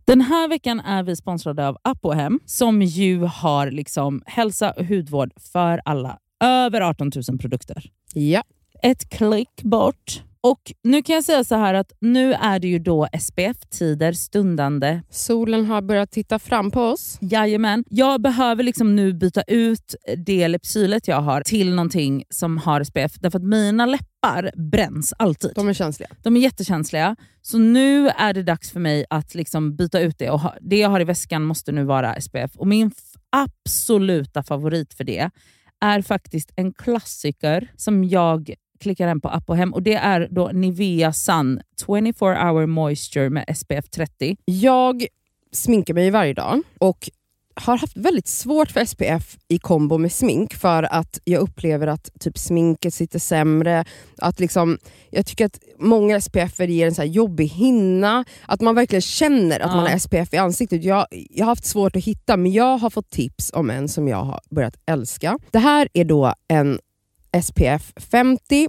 Den här veckan är vi sponsrade av Apohem som ju har liksom hälsa och hudvård för alla. Över 18 000 produkter. Ja. Ett klick bort. Och nu kan jag säga så här att nu är det ju då SPF-tider stundande. Solen har börjat titta fram på oss. Jajamän. Jag behöver liksom nu byta ut det läppsylet jag har till någonting som har SPF. Därför att mina läppar bränns alltid. De är känsliga. De är jättekänsliga. Så nu är det dags för mig att liksom byta ut det. Och ha, det jag har i väskan måste nu vara SPF. Och Min absoluta favorit för det är faktiskt en klassiker som jag klickar hem på app och hem. Och Det är då Nivea Sun 24 hour moisture med SPF 30. Jag sminkar mig varje dag och har haft väldigt svårt för SPF i kombo med smink för att jag upplever att typ sminket sitter sämre. Att liksom, jag tycker att många SPF ger en så jobbig hinna. Att man verkligen känner att Ja. man har SPF i ansiktet. Jag, jag har haft svårt att hitta men jag har fått tips om en som jag har börjat älska. Det här är då en SPF 50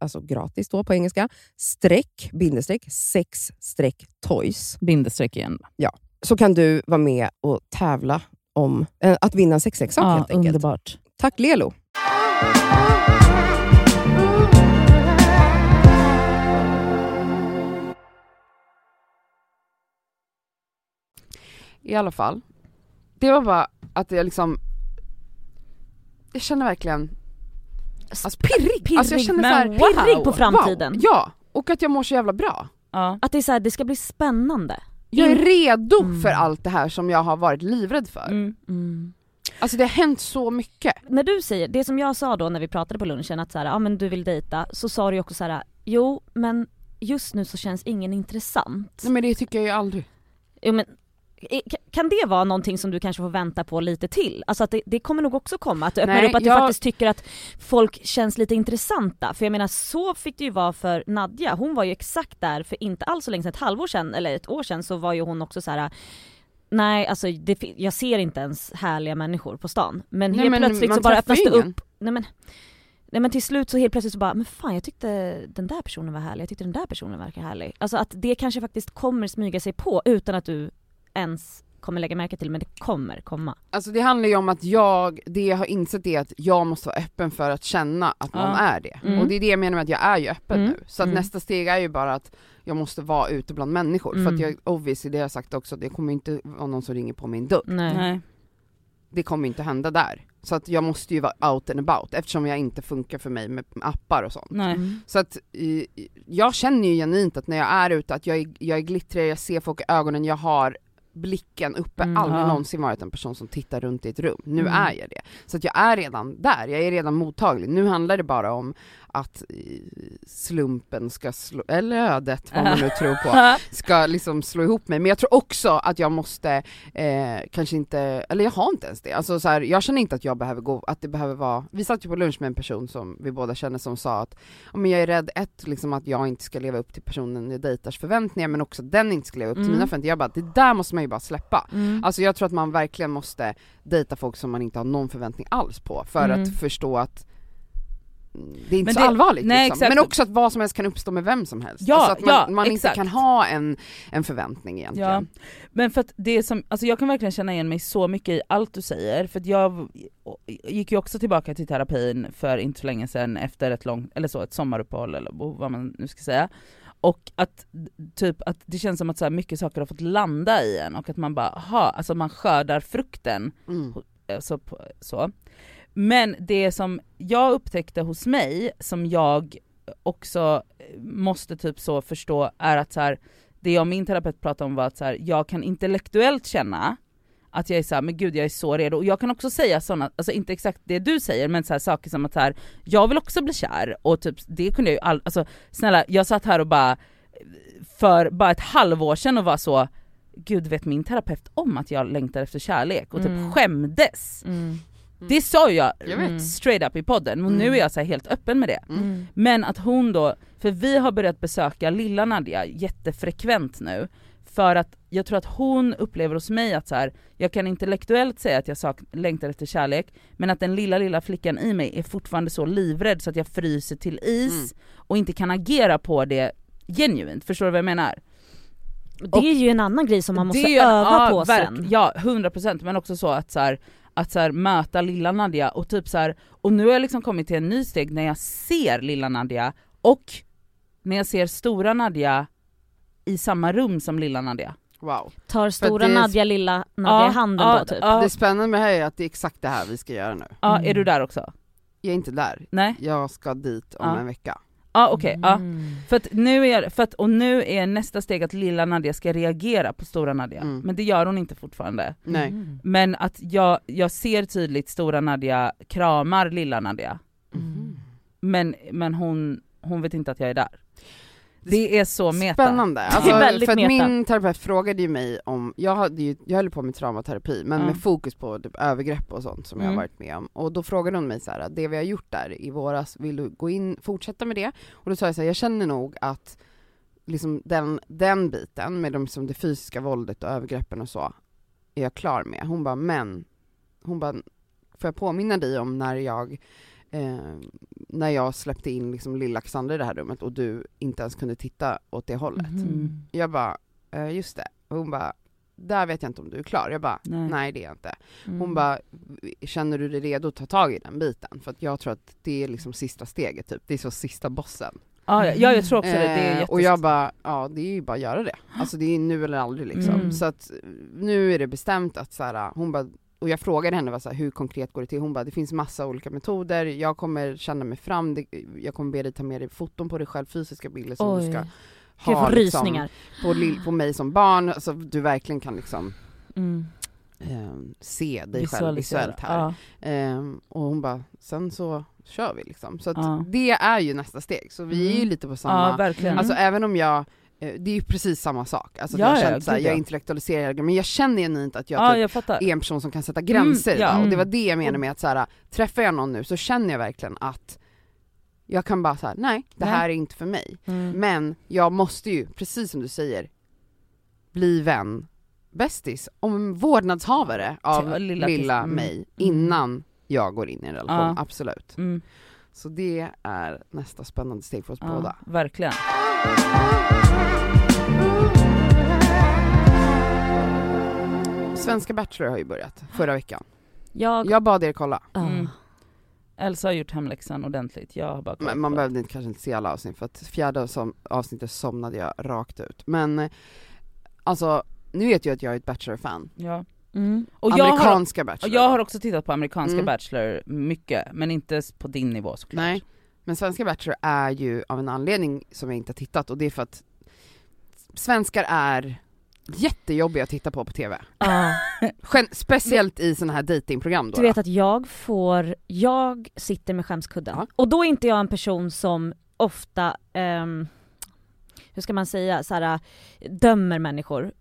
alltså gratis då på engelska, streck, bindestreck, sex streck toys. Bindestreck igen. Så kan du vara med och tävla om eh, att vinna en sexleksak Ja, helt enkelt. underbart. Tack Lelo! I alla fall, det var bara att jag liksom, jag känner verkligen, alltså pirrig, pirrig, alltså jag känner men såhär, wow. Pirrig på framtiden. Wow, ja, och att jag mår så jävla bra. Ja. Att det är så här, det ska bli spännande. Jag är Mm. redo Mm. för allt det här som jag har varit livrädd för. Mm. Mm. Alltså det har hänt så mycket. När du säger, det som jag sa då när vi pratade på lunchen att så här, ja men du vill dejta, så sa du ju också så här, jo men just nu så känns ingen intressant. Nej men det tycker jag ju aldrig. Jo, men, kan det vara någonting som du kanske får vänta på lite till? Alltså att det, det kommer nog också komma, att du öppnar Nej, upp att jag- du faktiskt tycker att folk känns lite intressanta. För jag menar så fick det ju vara för Nadja, hon var ju exakt där för inte alls så länge sedan, ett halvår sedan eller ett år sedan så var ju hon också så här. Nej alltså det, jag ser inte ens härliga människor på stan. Men Nej, helt men plötsligt så bara öppnas det upp, nej men Nej men till slut så helt plötsligt så bara, men fan jag tyckte den där personen var härlig, jag tyckte den där personen verkar härlig. Alltså att det kanske faktiskt kommer smyga sig på utan att du ens kommer lägga märke till men det kommer komma. Alltså det handlar ju om att jag, det jag har insett är att jag måste vara öppen för att känna att någon Ja. är det. Mm. Och det är det jag menar med att jag är ju öppen Mm. nu. Så att Mm. nästa steg är ju bara att jag måste vara ute bland människor. För Mm. att jag, obviously det har jag sagt också, det kommer inte vara någon som ringer på min dörr. Nej. Nej. Det kommer inte hända där. Så att jag måste ju vara out and about eftersom jag inte funkar för mig med appar och sånt. Nej. Mm. Så att jag känner ju genuint att när jag är ute att jag är, jag är glittrig, jag ser folk i ögonen, jag har blicken uppe, Mm, aldrig någonsin varit en person som tittar runt i ett rum. Nu Mm. är jag det. Så att jag är redan där, jag är redan mottaglig. Nu handlar det bara om att slumpen ska slå, eller ödet, vad man nu tror på, ska liksom slå ihop mig. Men jag tror också att jag måste, eh, kanske inte, eller jag har inte ens det. Alltså så här, jag känner inte att jag behöver gå, att det behöver vara, vi satt ju på lunch med en person som vi båda känner som sa att, men jag är rädd, ett, liksom att jag inte ska leva upp till personen jag dejtars förväntningar, men också att den inte ska leva upp till Mm. mina förväntningar. Jag bara, det där måste man ju bara släppa. Mm. Alltså jag tror att man verkligen måste dejta folk som man inte har någon förväntning alls på, för Mm. att förstå att det är inte Men så det- allvarligt nej, liksom. Men också att vad som helst kan uppstå med vem som helst. Ja, alltså att man, ja, man inte kan ha en, en förväntning egentligen. Ja, men för att det som, alltså jag kan verkligen känna igen mig så mycket i allt du säger, för att jag gick ju också tillbaka till terapin för inte så länge sedan efter ett långt, eller så, ett sommaruppehåll eller vad man nu ska säga. Och att typ att det känns som att så mycket saker har fått landa i en och att man bara, aha, alltså man skördar frukten Mm. Eh, så, så. Men det som jag upptäckte hos mig, som jag också måste typ så förstå, är att så här, det jag och min terapeut pratade om var att så här, jag kan intellektuellt känna att jag är såhär, men gud jag är så redo. Och jag kan också säga sådana, alltså inte exakt det du säger, men så här, saker som att så här, jag vill också bli kär, och typ det kunde jag ju all, alltså snälla jag satt här och bara, för bara ett halvår sedan och var så, gud vet min terapeut om att jag längtar efter kärlek och typ Mm. skämdes. Mm. Det sa jag, Jag. Mm. straight up i podden, och nu Mm. är jag så här helt öppen med det. Mm. Mm. Men att hon då, för vi har börjat besöka lilla Nadja jättefrekvent nu, för att jag tror att hon upplever hos mig att så här, jag kan intellektuellt säga att jag sak- längtar efter kärlek, men att den lilla lilla flickan i mig är fortfarande så livrädd så att jag fryser till is Mm. och inte kan agera på det genuint, förstår du vad jag menar? Det är ju en annan grej som man måste Det är ju en- öva ja, på verk- sen. Ja, 100% men också så att så här, att så här, möta lilla Nadja och typ så här, och nu har jag liksom kommit till en ny steg när jag ser lilla Nadja och när jag ser stora Nadja i samma rum som lilla Nadja. Wow. Tar stora det är- Nadja lilla Nadja Ja, i handen ja, då typ. ja. Det spännande med det här är att det är exakt det här vi ska göra nu. Ja, Mm. är du där också? Jag är inte där, Nej? jag ska dit om Ja. en vecka. Ja okej, ja. Mm. För att nu är, för att, och nu är nästa steg att lilla Nadja ska reagera på stora Nadja, Mm. men det gör hon inte fortfarande. Nej. Mm. Men att jag, jag ser tydligt stora Nadja kramar lilla Nadja, Mhm. men, men hon, hon vet inte att jag är där. Det är så meta. Spännande. Alltså, Det är väldigt för meta. min terapeut frågade ju mig om, jag, hade ju, jag höll på med traumaterapi men Ja. med fokus på typ övergrepp och sånt som jag Mm. har varit med om. Och då frågade hon mig så här: det vi har gjort där i våras, vill du gå in, fortsätta med det? Och då sa jag så här, jag känner nog att liksom den, den biten med de, som det fysiska våldet och övergreppen och så, är jag klar med. Hon bara, men, hon bara, får jag påminna dig om när jag eh, när jag släppte in liksom lilla Cassandra i det här rummet och du inte ens kunde titta åt det hållet. Mhm. Mm. Jag bara, eh, just det. Och hon bara, där vet jag inte om du är klar. Jag bara, Nej. nej, det är jag inte. Mm. Hon bara, känner du dig redo att ta tag i den biten? För att jag tror att det är liksom sista steget typ, det är så sista bossen. Ja, ja, ja jag tror också det, det är Eh, och jag bara, ja det är ju bara att göra det. Alltså det är nu eller aldrig liksom. Mm. Så att nu är det bestämt att så här, hon bara, och jag frågade henne vad, så här, hur konkret går det till? Hon bara, det finns massa olika metoder, jag kommer känna mig fram, det, jag kommer be dig ta med dig foton på dig själv, fysiska bilder som Oj. du ska ha liksom, på, på mig som barn, så du verkligen kan liksom Mm. eh, se dig själv visuellt här. Ja. Ehm, och hon bara, sen så kör vi liksom. Så Ja. det är ju nästa steg, så vi är ju Mm. lite på samma ja, verkligen. Alltså även om jag, eh, det är ju precis samma sak, alltså Ja, jag, ja, känner, såhär, jag ja. intellektualiserar men jag känner genuint att jag ja, typ jag fattar. är en person som kan sätta gränser Mm, ja. och det var Mm. det jag menade med att såhär, träffar jag någon nu så känner jag verkligen att jag kan bara säga nej, det här är inte för mig. Mm. Men jag måste ju, precis som du säger, bli vän, bästis, om vårdnadshavare av lilla, lilla mm. mig innan jag går in i en relation, Ja. absolut. Mm. Så det är nästa spännande steg för oss Ja, båda. verkligen. Svenska Bachelor har ju börjat förra veckan. Jag... Jag bad er kolla. Mm. Elsa har gjort hemläxan ordentligt, jag har bara kollat men man på- behövde inte, kanske inte se alla avsnitt för att fjärde som, avsnittet somnade jag rakt ut. Men eh, alltså, nu vet jag att jag är ett Bachelor-fan. Ja. Mm. Och jag, har, Amerikanska och Bachelor. jag har också tittat på amerikanska Mm. Bachelor mycket, men inte på din nivå såklart. Nej, men Svenska Bachelor är ju av en anledning som jag inte har tittat och det är för att svenskar är jättejobbiga att titta på på TV. Ah. Speciellt i sådana här datingprogram då. Du vet att jag får, jag sitter med skämskudden. Ja. Och då är inte jag en person som ofta, ehm, hur ska man säga, så här, dömer människor.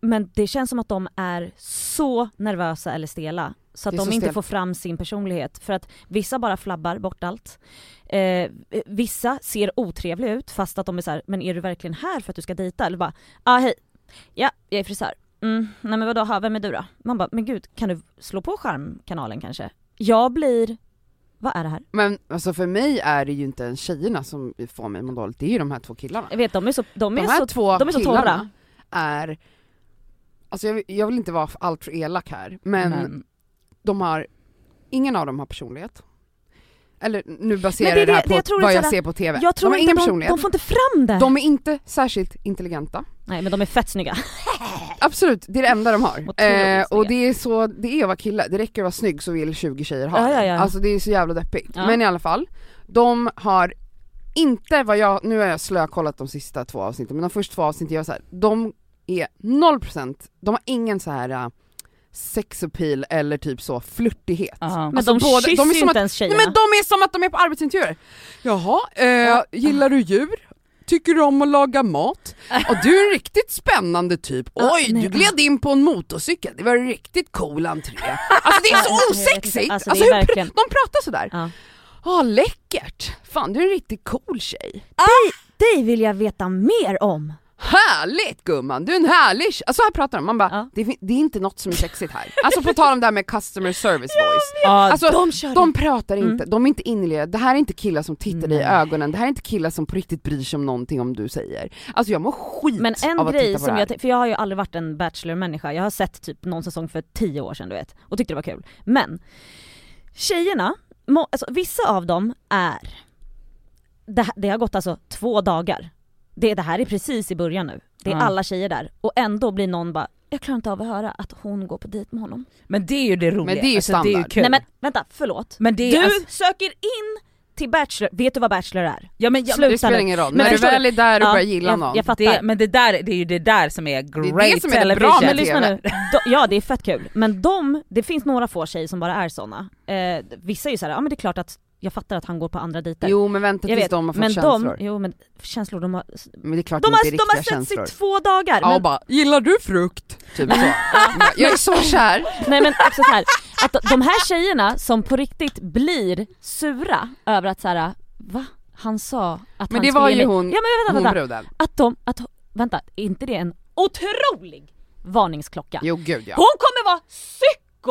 Men det känns som att de är så nervösa eller stela så att de så inte får fram sin personlighet. För att vissa bara flabbar bort allt. Eh, vissa ser otrevliga ut fast att de är så här, men är du verkligen här för att du ska dejta? Eller bara, ah hej, ja jag är frisör. Mm, nej men vadå, ha, vem är du då? Man bara, men gud kan du slå på skärmkanalen kanske? Jag blir, vad är det här? Men alltså för mig är det ju inte ens tjejerna som får mig att må dåligt, det är ju de här två killarna. Jag vet de är så, de De är här så, två de är så killarna torra. är, alltså jag, vill- jag vill inte vara allt för elak här, men, Men, de har, ingen av dem har personlighet. Eller nu baserar det jag det här det- på jag vad jag ser på TV. jag tror de har ingen personlighet. de får inte fram det! De är inte särskilt intelligenta. Nej men de är fett snygga. Absolut, det är det enda de har. Eh, och det är så, det är att vara kille, det räcker att vara snygg så vill 20 tjejer ha Ja, det. ja, ja. Alltså det är så jävla deppigt. Ja. Men i alla fall, de har inte vad jag, nu har jag slökollat de sista två avsnitten, men de första två avsnitten jag så här, de är 0%, de har ingen så här uh, sex appeal eller typ så flörtighet. Men Alltså de båda- kysser de är ju som inte att- ens Nej tjejerna. men de är som att de är på arbetsintervjuer. Jaha, eh, gillar du djur? Tycker du om att laga mat? Och du är en riktigt spännande typ. Ja, Oj, nej, du gled in på en motorcykel, det var en riktigt cool entré. Alltså det är så osexigt! Alltså, Alltså, hur pr- verkligen- de pratar sådär. Ja. Ah, läckert! Fan du är en riktigt cool tjej. Dig vill jag veta mer om! Härligt gumman, du är en härlig tjej. Alltså här pratar de, man bara, Ja. det, det är inte något som är sexigt här. Alltså på tal om det här med customer service voice. Ja, Alltså De de pratar inte, Mm. de är inte innerliga, det här är inte killar som tittar dig i ögonen, det här är inte killar som på riktigt bryr sig om någonting om du säger. Alltså jag mår skit Men en av att grej titta på som det här. jag, för jag har ju aldrig varit en Bachelor-människa, jag har sett typ någon säsong för tio år sedan du vet, och tyckte det var kul. Men, tjejerna, må, alltså, vissa av dem är, det, det har gått alltså två dagar. Det, det här är precis i början nu, det är Ja. alla tjejer där, och ändå blir någon bara jag klarar inte av att höra att hon går på dejt med honom. Men det är ju det roliga, Men det är ju alltså, det är ju standard. kul. Nej men vänta, förlåt. Men det är du alltså- söker in till Bachelor, vet du vad Bachelor är? ja, men, ja, Sluta Det spelar ingen roll, Men när du väl är där och Ja, börjar gilla jag, någon. jag fattar. det, men det, där, det är ju det där som är great det som är det television. bra med TV. nu, de, ja det är fett kul, men de, det finns några få tjejer som bara är såna. Eh, vissa är ju såhär, ja men det är klart att jag fattar att han går på andra dejter. Jo men vänta tills vet, de har fått men känslor. de, jo men känslor, de har, Men det är klart de det har, inte är de har sett i två dagar. Ja men, och bara, gillar du frukt? Typ så. jag är så kär. nej men också så här, att de här tjejerna som på riktigt blir sura över att såhär, va? Han sa att Men han det skulle var ge ju mig- hon, Ja men hon vänta, vänta. bruden. Att de, att, vänta, är inte det en otrolig varningsklocka? Jo gud ja. Hon kommer vara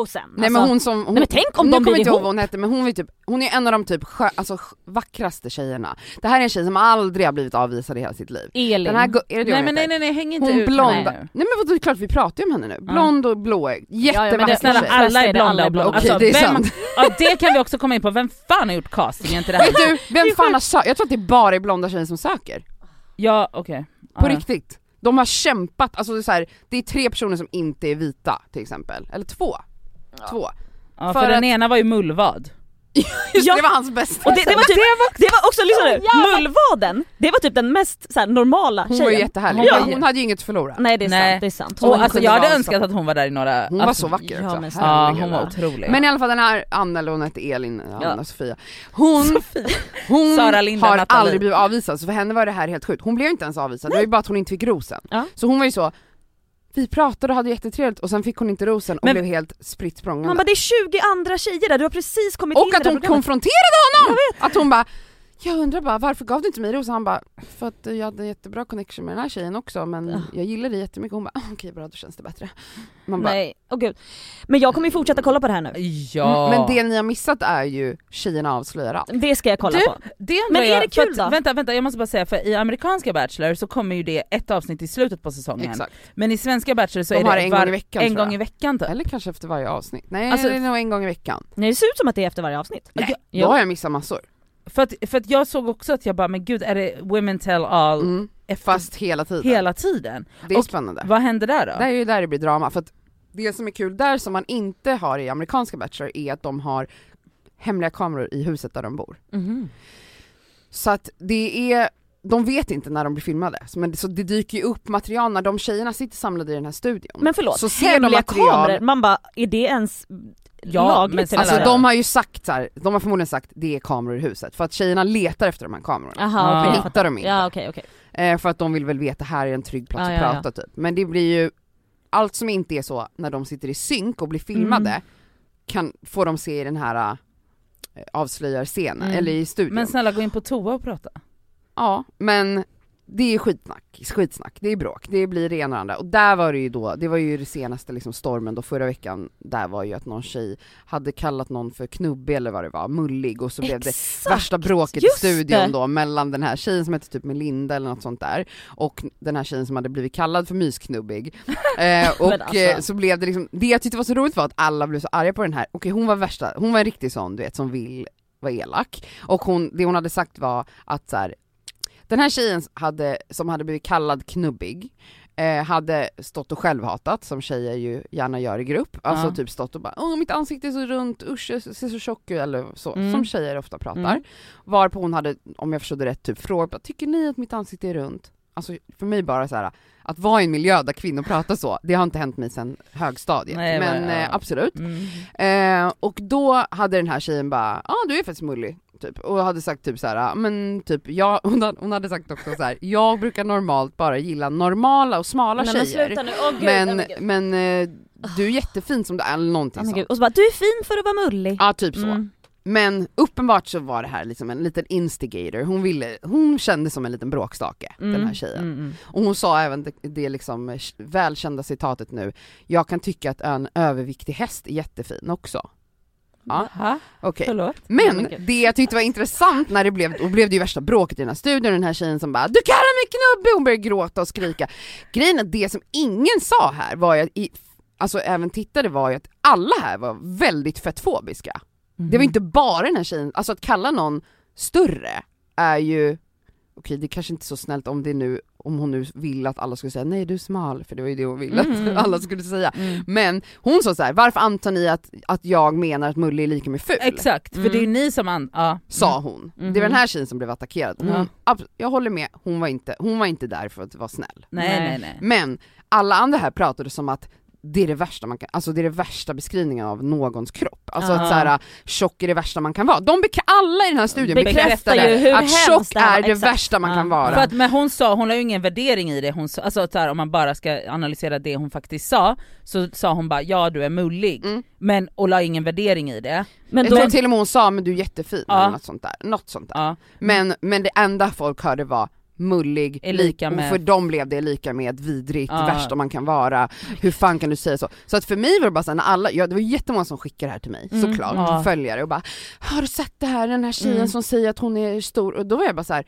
sen. Nej Alltså, men hon som, hon, Nej, men tänk om de kommer blir jag inte ihåg ihop. vad hon hette men hon är, typ, hon är en av de typ skö, alltså, vackraste tjejerna. Det här är en tjej som aldrig har blivit avvisad i hela sitt liv. Elin. Den här, är det Nej men nej nej nej häng inte Hon ut blonda, nej nu. men vadå det är klart vi pratar ju om henne nu. Blond och blåögd, Ja, ja, jättevacker Snälla tjej. alla är blonda och blå. blonda. Okej, Alltså, det är vem, sant. ja, det kan vi också komma in på, vem fan har gjort castingen till det här? Vet du, vem fan har sökt? Jag tror att det bara är blonda tjejer som söker. Ja okej. På Ja. riktigt. De har kämpat, alltså det är, så här, det är tre personer som inte är vita till exempel, eller två. Två. Ja, För för, den att- ena var ju mullvad. Just Ja. det var hans bästa. Och det, det var typ, det var också, lyssna nu, mullvaden, det var typ den mest så här, normala hon tjejen. var ju jättehärlig, Hon hon, var- hon hade ju inget att förlora. Nej det är Nej. sant, det är sant. Hon Och alltså jag hade önskat att hon var där i några... Hon var alltså, så vacker ja, också. men Ja herregud. hon var otrolig. Men i alla fall den här Anna, eller hon hette Elin, Anna Ja. Sofia, hon, hon Sara Linda har Nathalie. aldrig blivit avvisad så för henne var det här helt sjukt. Hon blev inte ens avvisad, det var ju bara att hon inte fick rosen. Ja. Så hon var ju så, vi pratade och hade jättetrevligt och sen fick hon inte rosen och Men- blev helt spritt språngande. Man bara det är 20 andra tjejer där, du har precis kommit in Och att hon programmet. konfronterade honom! Att hon bara jag undrar bara varför gav du inte mig rosen? Han bara för att jag hade jättebra connection med den här tjejen också men Ja. jag gillar det jättemycket. Hon bara "Ah, okej bra då känns det bättre. Man bara, Nej, åh gud. Men jag kommer ju fortsätta kolla på det här nu. Ja. "Mm, Men det ni har missat är ju tjejerna avslöjar allt. Det ska jag kolla Du, på. Det Men är det kul då? Vänta, vänta, jag måste bara säga för i amerikanska Bachelor så kommer ju det ett avsnitt i slutet på säsongen. Exakt. Men i svenska Bachelor så De är det en var- gång i veckan en gång i veckan typ. Eller kanske efter varje avsnitt. Nej Alltså- det är nog en gång i veckan. Nej det ser ut som att det är efter varje avsnitt. Nej, Jo. då har jag missat massor. För att, för att jag såg också att jag bara, men gud är det women tell all Mm. efter Fast hela tiden. hela tiden? Det är och- spännande. Vad händer där då? Det är ju där det blir drama, för att det som är kul där som man inte har i amerikanska Bachelor är att de har hemliga kameror i huset där de bor. Mhm. Så att det är, de vet inte när de blir filmade, men, så det dyker ju upp material när de tjejerna sitter samlade i den här studion. Men förlåt, så ser de hemliga material, kameror, man bara, är det ens Ja, lagligt? men snälla Alltså de har ju sagt så här, de har förmodligen sagt det är kameror i huset, för att tjejerna letar efter de här kamerorna. Ja. okej, Men jag hittar de inte. Ja okej okej. Eh, för att de vill väl veta här är en trygg plats Ja, att ja, prata typ. Men det blir ju, allt som inte är så när de sitter i synk och blir filmade Mm. kan, får de se i den här äh, avslöjarscenen, Mm. eller i studion. Men snälla gå in på toa och prata. Ja, men det är skitsnack, skitsnack, det är bråk, det blir det ena och andra. Och där var det ju då, det var ju det senaste liksom stormen då förra veckan, där var ju att någon tjej hade kallat någon för knubbig eller vad det var, mullig och så blev det Exakt. värsta bråket just i studion det. då mellan den här tjejen som hette typ Melinda eller något sånt där och den här tjejen som hade blivit kallad för mysknubbig. eh, och Men alltså. eh, så blev det liksom, det jag tyckte var så roligt var att alla blev så arga på den här, okej hon var värsta, hon var en riktig sån du vet som vill vara elak och hon, det hon hade sagt var att så här, den här tjejen hade, som hade blivit kallad knubbig eh, hade stått och självhatat som tjejer ju gärna gör i grupp, alltså Ja. typ stått och bara åh mitt ansikte är så runt, usch jag ser så tjock ut eller så, Mm. som tjejer ofta pratar. Mm. Varpå hon hade, om jag förstod det rätt, typ frågat tycker ni att mitt ansikte är runt? Alltså för mig bara så här att vara i en miljö där kvinnor pratar så, det har inte hänt mig sedan högstadiet. Nej, men men, ja. eh, absolut. Mm. Eh, och då hade den här tjejen bara, ja ah, du är faktiskt mullig, typ. Och hade sagt typ så här, "Ja, men typ jag, hon hade, sagt också så här, jag brukar normalt bara gilla normala och smala Nej, men tjejer. nu, åh gud, men, men gud. men eh, du är jättefin som du är, eller någonting men sånt. Och så bara, du är fin för att vara mullig. Ja typ så. Mm. Men uppenbart så var det här liksom en liten instigator, hon ville, hon kände som en liten bråkstake, den här tjejen. Mm, mm. Och hon sa även det, det liksom eh, välkända citatet nu, jag kan tycka att en överviktig häst är jättefin också. Ja, Ha? okej. Förlåt? Men det jag tyckte var intressant när det blev, och blev det ju värsta bråket i den här studion, den här tjejen som bara 'Du kallar mig knubbig' hon började gråta och skrika. Grejen är att det som ingen sa här var ju i, alltså även tittare var ju att alla här var väldigt fettfobiska. Det var inte bara den här tjejen, alltså att kalla någon större är ju, okej det är kanske inte så snällt om det nu, om hon nu vill att alla skulle säga nej du är smal, för det var ju det hon ville Mm. att alla skulle säga. Mm. Men hon sa så här: varför antar ni att, att jag menar att mullig är lika med ful? Exakt, för Mm. det är ni som an... Ja. Sa hon. Det var den här tjejen som blev attackerad. Hon, jag håller med, hon var, inte, hon var inte där för att vara snäll. Nej. nej nej. Men alla andra här pratade som att det är det värsta man kan, alltså det är det värsta beskrivningen av någons kropp. Alltså Ja. att såhär, tjock är det värsta man kan vara. De alla i den här studien bekräftade att tjock är det Exakt. värsta man Ja. kan vara. För att, men hon sa, hon la ju ingen värdering i det, hon sa, alltså så här, om man bara ska analysera det hon faktiskt sa, så sa hon bara ja du är mullig, Mm. men och la ingen värdering i det. Men jag då, tror till och med hon sa men du är jättefin Ja. eller något sånt där. Något sånt där. Ja. Men, men det enda folk hörde var mullig, Är lik, lika med- och för dem blev det lika med vidrigt, Ja. värsta man kan vara, hur fan kan du säga så? Så att för mig var det bara såhär, alla, ja, det var jättemånga som skickade det här till mig Mm. såklart, Ja. följare och bara Har du sett det här, den här tjejen Mm. som säger att hon är stor? Och då var jag bara så här.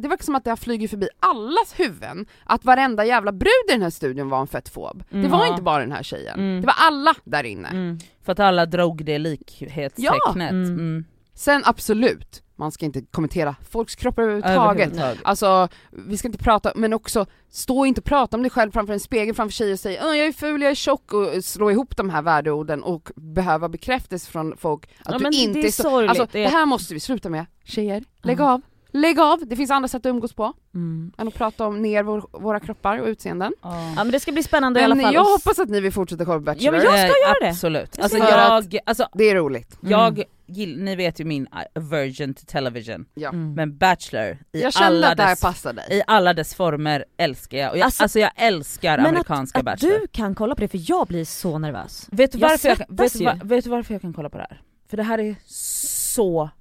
det verkar som att det har flugit förbi allas huvuden att varenda jävla brud i den här studion var en fettfob. Det Mm. var Ja. inte bara den här tjejen, Mm. det var alla där inne. Mm. För att alla drog det likhetstecknet. Ja. Mm. Sen absolut, man ska inte kommentera folks kroppar överhuvudtaget. Överhuvudtaget. Alltså, vi ska inte prata, men också stå inte och prata om dig själv framför en spegel framför tjejer och säga "Åh, jag är ful, jag är tjock och slå ihop de här värdeorden och behöva bekräftelse från folk att Ja, du inte det är så... sorgligt. Alltså, Det det, är- här måste vi sluta med. Tjejer, lägg Ja. av. Lägg av, det finns andra sätt att umgås på Mm. än att prata om ner vår, våra kroppar och utseenden. Ja. Ja men det ska bli spännande i alla Men fall. jag Och- hoppas att ni vill fortsätta kolla på Bachelor. Ja, men jag ska Eh, göra det. Absolut. Jag Alltså jag, alltså, Det är roligt. Mm. jag gill, ni vet ju min aversion till television, Ja. Mm. men Bachelor i Jag alla att det här dess i alla dess former älskar jag. Och jag Alltså- alltså, jag älskar Men amerikanska att, Bachelor. att du kan kolla på det för jag blir så nervös. Vet du, Jag varför jag, vet, du, ju. va- vet du varför jag kan kolla på det här? För det här är så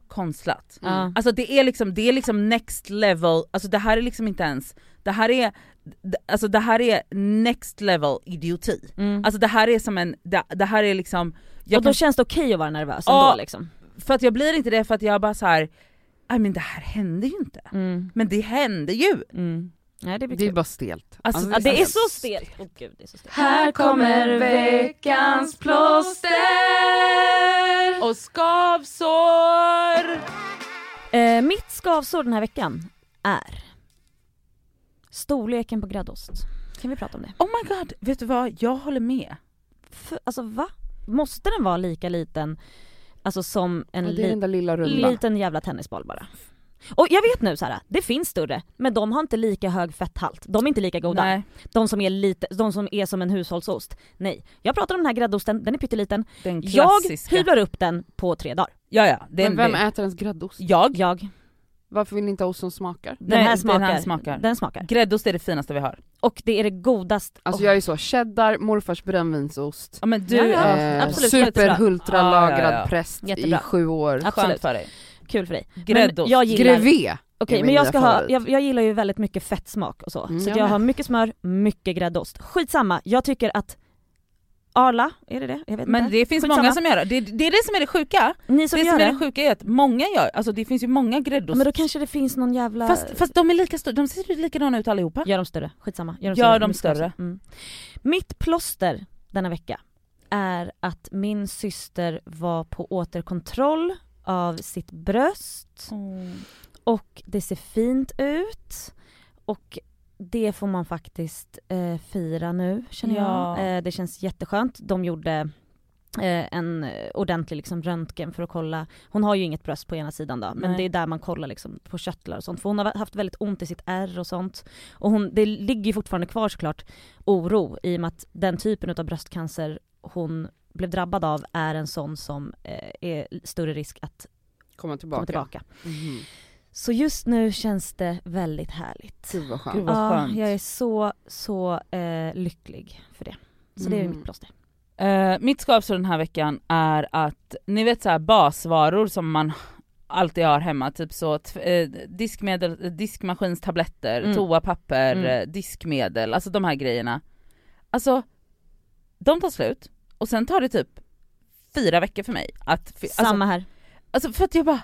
konstlat. Mm. Ja. Alltså det är liksom, det är liksom next level, alltså det här är liksom inte ens, det här är, alltså det här är next level idioti. Mm. Alltså det här är som en, det, det här är liksom, jag och då kan, känns det okej att vara nervös Ja. ändå liksom. för att jag blir inte det för att jag bara så här. nej men det här hände ju inte. Mm. Men det hände ju! Mm. Nej det blir Det är bara stelt. Alltså, Ja, det är så stelt. Åh gud det är så stelt. Här kommer veckans plåster och skavsår! Eh, mitt skavsår den här veckan är storleken på gräddost. Kan vi prata om det? Oh my god, vet du vad? Jag håller med. För, alltså va? Måste den vara lika liten alltså som en är li- liten jävla tennisboll bara? Och jag vet nu så här, det finns större, men de har inte lika hög fetthalt. De är inte lika goda. Nej, De som är lite, de som är som en hushållsost. Nej, jag pratar om den här gräddosten, den är pytteliten. den Jag hyvlar upp den på tre dagar. Ja ja, är Men vem det. äter ens gräddost? Jag. Jag. Varför vill ni inte ha ost som smakar? Den Nej, här den smakar. här smakar. Den smakar. Gräddost är det finaste vi har. Och det är det godaste. Alltså jag är så, cheddar, morfars brännvinsost, Ja men du, Ja, ja. eh, absolut, superhultra Ja, ja, lagrad ja. präst i Jättebra. sju år. Absolut. skönt för dig. Kul för dig. Gräddost. Men jag gillar, Grevé! Okej men jag ska ha, jag, jag gillar ju väldigt mycket fettsmak och så. Mm, så jag jag har mycket smör, mycket gräddost. Skitsamma, jag tycker att Arla, är det det? Jag vet Men inte. det finns Skitsamma. många som gör det. det. Det är det som är det sjuka. Ni som det gör som det, är det sjuka är att många gör, alltså det finns ju många gräddost. men då kanske det finns någon jävla... fast, fast de är lika stora, de ser likadana ut allihopa. Gör dem större, skitsamma. Gör dem Gör större. dem skavsår. större. Mm. Mitt plåster denna vecka är att min syster var på återkontroll av sitt bröst och det ser fint ut och det får man faktiskt eh, fira nu känner Ja. jag. Eh, det känns jätteskönt. De gjorde eh, en ordentlig liksom, röntgen för att kolla, hon har ju inget bröst på ena sidan då, men Nej. det är där man kollar liksom, på körtlar och sånt. För hon har haft väldigt ont i sitt ärr och sånt. Och hon, det ligger ju fortfarande kvar såklart oro i och med att den typen av bröstcancer hon blev drabbad av är en sån som eh, är större risk att Komma tillbaka. komma tillbaka. Mhm. Så just nu känns det väldigt härligt. Gud vad skönt. Ja, jag är så, så eh, lycklig för det. Så det är Mm. mitt plåster. Eh, mitt skavsår den här veckan är att, ni vet så här basvaror som man alltid har hemma, typ så eh, diskmedel, eh, diskmaskinstabletter, Mm. toapapper, Mm. eh, diskmedel, alltså de här grejerna. Alltså, de tar slut och sen tar det typ fyra veckor för mig att, fi- alltså, Samma här. alltså för att jag bara,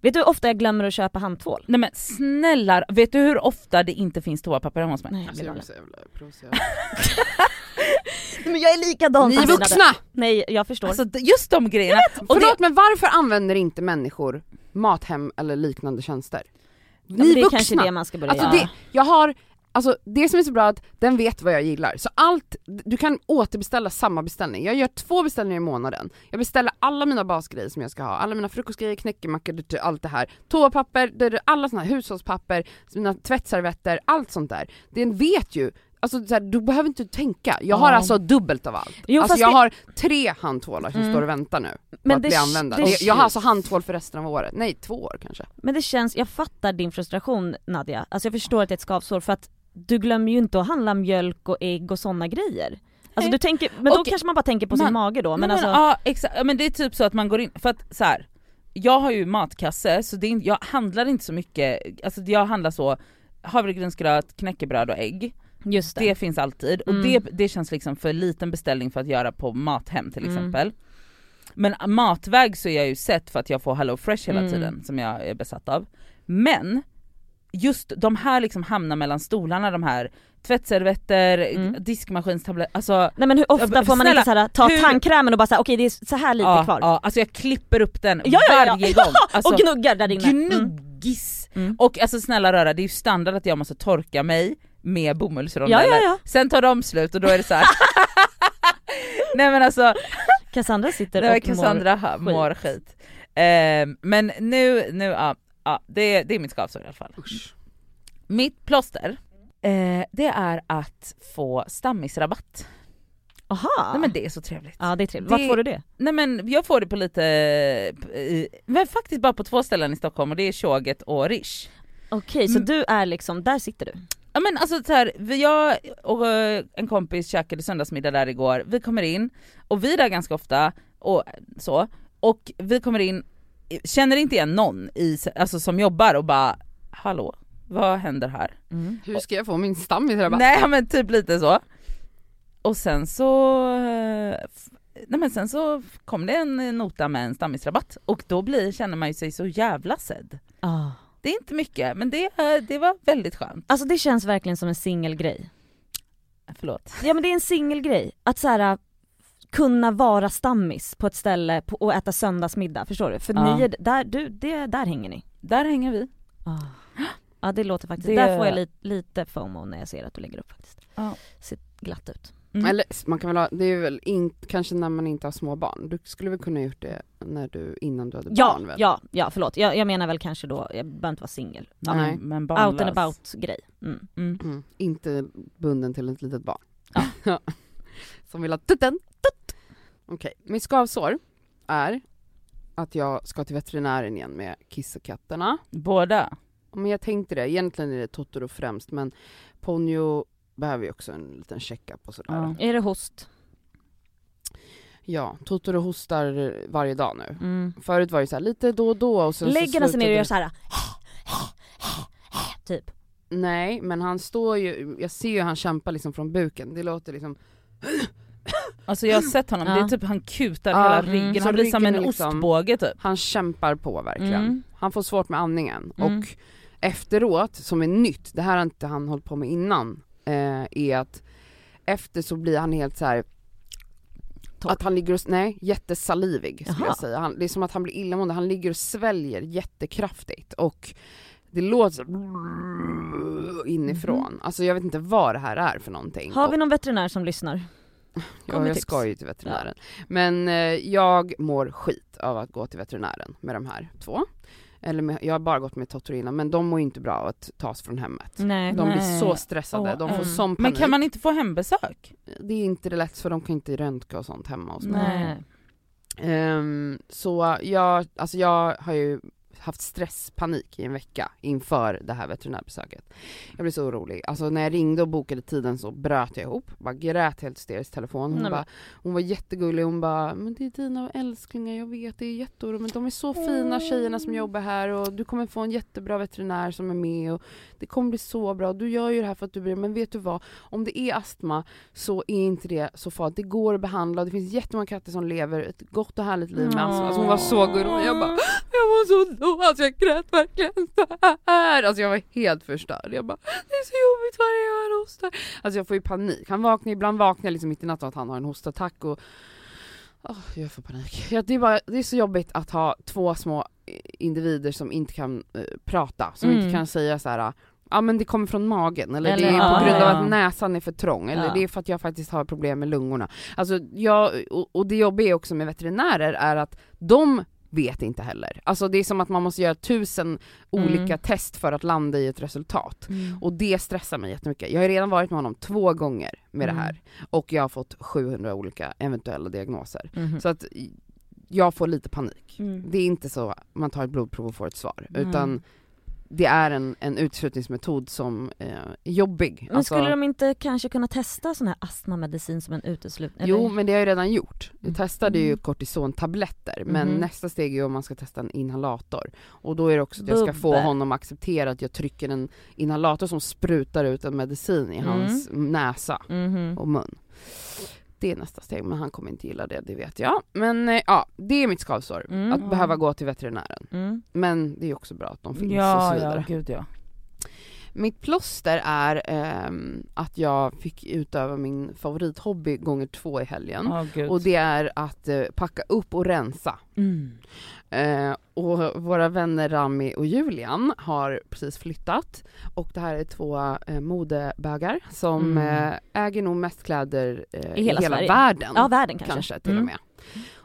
Vet du hur ofta jag glömmer att köpa handtvål? nej men snälla, vet du hur ofta det inte finns toapapper hemma hos mig? Nej, jag Alltså jag blir så jävla provocerad. Men jag är likadan Ni är vuxna! Nej jag förstår. Alltså just de grejerna, och det, Förlåt men varför använder inte människor mathem eller liknande tjänster? Ja, Ni det är vuxna! kanske det man ska börja Alltså göra. det, jag har, alltså det som är så bra är att den vet vad jag gillar, så allt, du kan återbeställa samma beställning. Jag gör två beställningar i månaden. Jag beställer alla mina basgrejer som jag ska ha, alla mina frukostgrejer, knäckemackor, allt det här. Toapapper, alla såna här hushållspapper, mina tvättservetter, allt sånt där. Den vet ju, alltså så här, du behöver inte tänka. Jag har Ja. alltså dubbelt av allt. Jo, alltså jag det- har tre handtvålar som Mm. står och väntar nu på Men att det- bli använda. Det, jag har alltså handtvål för resten av året, nej två år kanske. Men det känns, jag fattar din frustration Nadja. Alltså jag förstår att det är ett skavsår för att du glömmer ju inte att handla mjölk och ägg och sådana grejer. Alltså du tänker, men då Och- kanske man bara tänker på Man- sin mage då men Nej, alltså... men, ja exakt, Ja, men det är typ så att man går in, för att så här. jag har ju matkasse så det är, jag handlar inte så mycket, alltså jag handlar så havregrynsgröt, knäckebröd och ägg. Just det. Det finns alltid och Mm. det, det känns liksom för liten beställning för att göra på Mathem till Mm. exempel. Men matväg så är jag ju sett för att jag får Hello Fresh hela Mm. tiden som jag är besatt av. Men just de här liksom hamnar mellan stolarna, de här tvättservetter, Mm. diskmaskinstabletter, alltså Nej men hur ofta får man snälla, inte såhär, ta hur- tandkrämen och bara säga okej det är så här lite ja, kvar. ja, alltså jag klipper upp den Ja, ja, ja. varje gång. Alltså, och gnuggar där inne. Mm. Gnuggis! Mm. Och alltså snälla röra, det är ju standard att jag måste torka mig med bomullsrondeller. Ja, ja, ja. Sen tar de slut och då är det så här. Nej men alltså, Cassandra sitter och Cassandra mår mår, mår skit. Ehm, men nu, nu ja, ja det, det är mitt skavsår i alla fall. Usch. Mitt plåster, eh, det är att få stammisrabatt. Aha! Nej men det är så trevligt. Ja det är trevligt. Det- Vart får du det? Nej men jag får det på lite, i- men faktiskt bara på två ställen i Stockholm och det är Tjoget och Rish. Okej så Mm. du är liksom, där sitter du? Ja men alltså så här, vi- jag och eh, en kompis käkade söndagsmiddag där igår, vi kommer in och vi är där ganska ofta och så, och vi kommer in, känner inte igen någon i, alltså som jobbar och bara hallå, vad händer här? Hur ska jag få min stammisrabatt? Nej men typ lite så. Och sen så, eh, nej men sen så kom det en nota med en stammisrabatt och då blir, känner man ju sig så jävla sedd. Ah. Det är inte mycket men det, eh, det var väldigt skönt. Alltså det känns verkligen som en singelgrej. Förlåt. Ja men det är en singelgrej, att så här kunna vara stammis på ett ställe på, och äta söndagsmiddag, förstår du? För Ja. ni är, där, du, det, där hänger ni. Där hänger vi. Ah. Ja det låter faktiskt, Det- där får jag li, lite FOMO när jag ser att du lägger upp faktiskt. Ja. Ser glatt ut. Mm. Eller man kan väl ha, det är väl in, kanske när man inte har små barn. Du skulle väl kunna gjort det när du, innan du hade Ja, barn väl? ja, ja förlåt. Jag, jag menar väl kanske då, jag behöver inte vara singel. Ja, Nej. Men, men Out barnlös. and about grej. Mm. Mm. Mm. Inte bunden till ett litet barn. Ja. Som vill ha tutten. Tut. Okej, mitt skavsår är att jag ska till veterinären igen med kissekatterna. Båda. Men jag tänkte det, egentligen är det Totoro främst men Ponyo behöver ju också en liten checkup och sådär. Ja. Ja. Är det host? Totoro hostar varje dag nu. Mm. Förut var det så här, lite då och då och sen Lägger så han sig ner och gör såhär typ. Nej, men han står ju, jag ser ju han kämpar liksom från buken. Det låter liksom Alltså jag har sett honom, Ja. det är typ han kutar Ja, hela mm. ryggen, han blir som en liksom- ostbåge typ. Han kämpar på verkligen. Mm. Han får svårt med andningen Mm. och efteråt, som är nytt, det här har inte han hållit på med innan, eh, är att efter så blir han helt så här att han ligger och, nej jättesalivig skulle Jaha. jag säga. Han, det är som att han blir illamående, han ligger och sväljer jättekraftigt och det låter så inifrån. Alltså jag vet inte vad det här är för någonting. Har vi någon veterinär som lyssnar? Ja, jag tips. ska ju till veterinären. Men eh, jag mår skit av att gå till veterinären med de här två. Eller med, jag har bara gått med Totorina, men de mår ju inte bra av att tas från hemmet. Nej. De blir Nej. så stressade, Åh, de får mm. sån panik. Men kan man inte få hembesök? Det är inte det lätt för de kan inte röntga och sånt hemma hos mig. Nej. Ehm, så jag, alltså jag har ju haft stresspanik i en vecka inför det här veterinärbesöket. Jag blev så orolig. Alltså när jag ringde och bokade tiden så bröt jag ihop. Bara grät helt hysteriskt i telefon. Hon, men- bara, hon var jättegullig. Hon bara, men det är dina älsklingar, jag vet det är jätteoroligt men de är så fina tjejerna som jobbar här och du kommer få en jättebra veterinär som är med och det kommer bli så bra. Du gör ju det här för att du bryr dig men vet du vad? Om det är astma så är inte det så farligt. Det går att behandla det finns jättemånga katter som lever ett gott och härligt liv med astma. Alltså hon var så gullig jag bara var så då, alltså jag grät verkligen så här. Alltså jag var helt förstörd. Jag bara, det är så jobbigt varje gång han hostar. Alltså jag får ju panik. Han vaknar, ibland vaknar jag liksom mitt i natten att han har en hostattack och Åh, jag får panik. Ja, det, är bara, det är så jobbigt att ha två små individer som inte kan eh, prata, som Mm. inte kan säga så här. Ja men det kommer från magen, eller, Eller- det är ja, på grund av att näsan är för trång, eller Ja. det är för att jag faktiskt har problem med lungorna. Alltså jag, och, och det jobbiga också med veterinärer är att de vet inte heller. Alltså det är som att man måste göra tusen olika Mm. test för att landa i ett resultat. Mm. Och det stressar mig jättemycket. Jag har redan varit med honom två gånger med Mm. det här och jag har fått 700 olika eventuella diagnoser. Mhm. Så att jag får lite panik. Mm. Det är inte så man tar ett blodprov och får ett svar, utan det är en, en uteslutningsmetod som eh, är jobbig. Men Alltså- skulle de inte kanske kunna testa sån här astmamedicin som en uteslutning? Jo men det har jag redan gjort. Jag Mm. testade ju Mm. kortisontabletter men Mhm. nästa steg är ju om man ska testa en inhalator. Och då är det också att jag ska få Bubbe. honom att acceptera att jag trycker en inhalator som sprutar ut en medicin i Mm. hans näsa Mhm. och mun. Det är nästa steg men han kommer inte gilla det, det vet jag. Men eh, ja, det är mitt skavsår. Mm. Att behöva gå till veterinären. Mm. Men det är också bra att de finns och så Ja, vidare. ja, gud ja. Mitt plåster är ehm, att jag fick utöva min favorithobby gånger två i helgen. Gud. Och det är att eh, packa upp och rensa. Mm. Eh, och våra vänner Rami och Julian har precis flyttat och det här är två eh, modebögar som Mm. äger nog mest kläder I hela Sverige. världen. Ja, världen kanske. kanske till Mm. och med.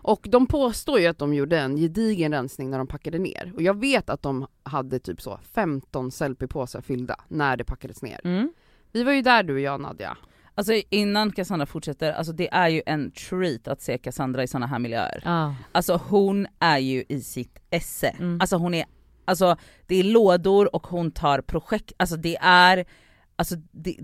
Och de påstår ju att de gjorde en gedigen rensning när de packade ner. Och jag vet att de hade typ så 15 selfiepåsar fyllda när det packades ner. Mm. Vi var ju där du och jag Nadja. Alltså innan Cassandra fortsätter, alltså det är ju en treat att se Cassandra i såna här miljöer. Ja. Alltså hon är ju i sitt esse. Mm. Alltså hon är, alltså det är lådor och hon tar projekt, alltså det är, alltså det,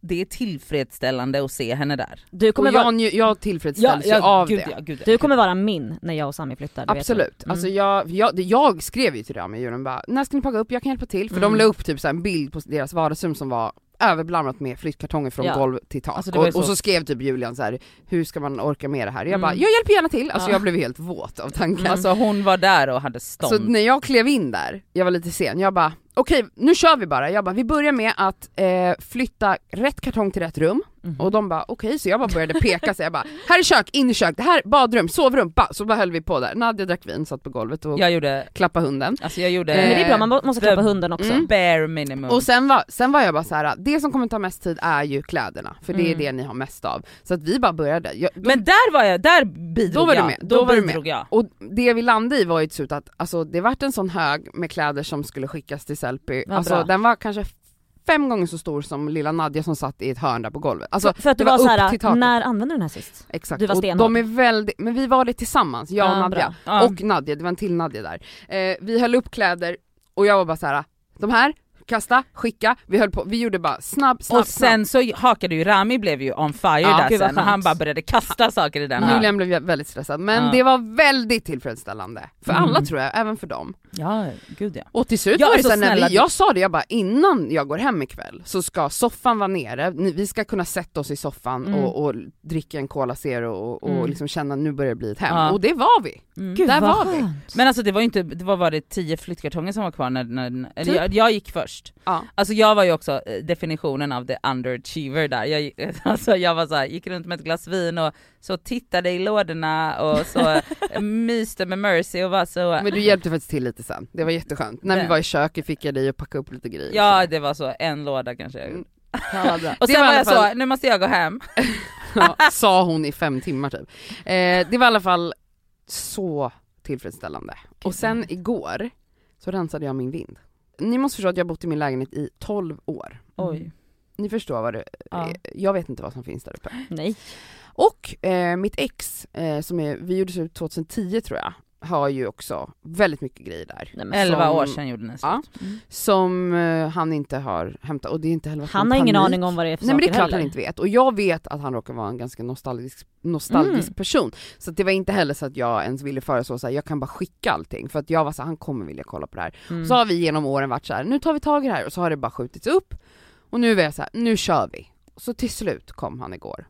det är tillfredsställande att se henne där. Du Och kommer, vara, jag, nju- jag tillfredsställs ju av gud, det. Ja, gud, ja. du kommer vara min när jag och Sami flyttar. vet Absolut, du. Mm. alltså jag, jag, jag skrev ju till dem i julen bara, när ska ni packa upp? Jag kan hjälpa till. För de Mm. la upp typ så här en bild på deras vardagsrum som var överblandat med flyttkartonger från Ja. golv till tak. Alltså, var ju och, och så- så skrev typ Julian så här: hur ska man orka med det här? Jag Mm. bara, jag hjälper gärna till. Alltså Ja. jag blev helt våt av tanken. Alltså hon var där och hade stånd. Så när jag klev in där, jag var lite sen, jag bara okej nu kör vi bara. Jag bara vi börjar med att eh, flytta rätt kartong till rätt rum. Mhm. Och de bara okej, så jag bara började peka så jag bara här är kök, in i kök, det här badrum, sovrum, ba! så bara höll vi på där. Nadja drack vin, satt på golvet och jag gjorde, klappade hunden. alltså jag gjorde Men det är bra, man må- måste klappa the- hunden också. Mm. bare minimum. Och sen var, sen var jag bara så här: det som kommer ta mest tid är ju kläderna, för det är Mm. det ni har mest av. Så att vi bara började. Jag, de, Men där var jag, där bidrog Då var du jag. med, Då, då var du med. bidrog jag. och det vi landade i var ju till slut att alltså, det vart en sån hög med kläder som skulle skickas till Sellpy, alltså bra. den var kanske fem gånger så stor som lilla Nadja som satt i ett hörn där på golvet. Alltså, för att du det var, var så upp här, till taket. när använde du den här sist? Exakt, Du var och stenhård. de är väldigt, men vi var det tillsammans, jag och Ja, Nadja. Ja. Och Nadja, det var en till Nadja där. Eh, vi höll upp kläder och jag var bara så här: de här, kasta, skicka, vi höll på, vi gjorde bara snabb, snabb, och sen så hakade ju Rami blev ju on fire Ja, där sen, och han bara började kasta saker i den snabb. här. Julian blev väldigt stressad, men Ja. det var väldigt tillfredsställande. För Mm. alla tror jag, även för dem. Ja, gud ja. Och till slut Jag var det så sen när vi, jag sa det, jag bara innan jag går hem ikväll så ska soffan vara nere, vi ska kunna sätta oss i soffan Mm. och, och dricka en Cola Zero och, och Mm. liksom känna nu börjar det bli ett hem. Ja. Och det var vi! Mm. Gud Där var vi. Men alltså det var ju inte, det var, var det tio flyttkartonger som var kvar när, när eller Typ. jag, jag gick först. Ja. Alltså jag var ju också eh, definitionen av the underachiever där. Jag, alltså jag var så här, gick runt med ett glas vin och så tittade i lådorna och så myste med Mercy och var så... Men du hjälpte faktiskt till lite sen, det var jätteskönt. När vi var i köket fick jag dig att packa upp lite grejer. Ja det var så, en låda kanske. Mm. Ja. Och sen var var jag fall- så, nu måste jag gå hem. ja, sa hon i fem timmar typ. Eh, det var i alla fall så tillfredsställande. Och sen igår så rensade jag min vind. Ni måste förstå att jag har bott i min lägenhet i 12 år. Oj. Ni förstår vad det Ja. eh, Jag vet inte vad som finns där uppe. Nej. Och eh, mitt ex, eh, som är, vi gjorde slut 2010 tror jag, har ju också väldigt mycket grejer där. Nej, men 11 som- år sedan gjorde ni slut. Ja. Mm. Som eh, han inte har hämtat och det är inte heller Han har ingen aning om vad det är för Nej men det är klart heller. han inte vet och jag vet att han råkar vara en ganska nostalgisk, nostalgisk Mm. person. Så det var inte heller så att jag ens ville föreslå så här, jag kan bara skicka allting för att jag var så här, han kommer vilja kolla på det här. Mm. Så har vi genom åren varit så här, nu tar vi tag i det här och så har det bara skjutits upp och nu är jag så här, nu kör vi. Så till slut kom han igår.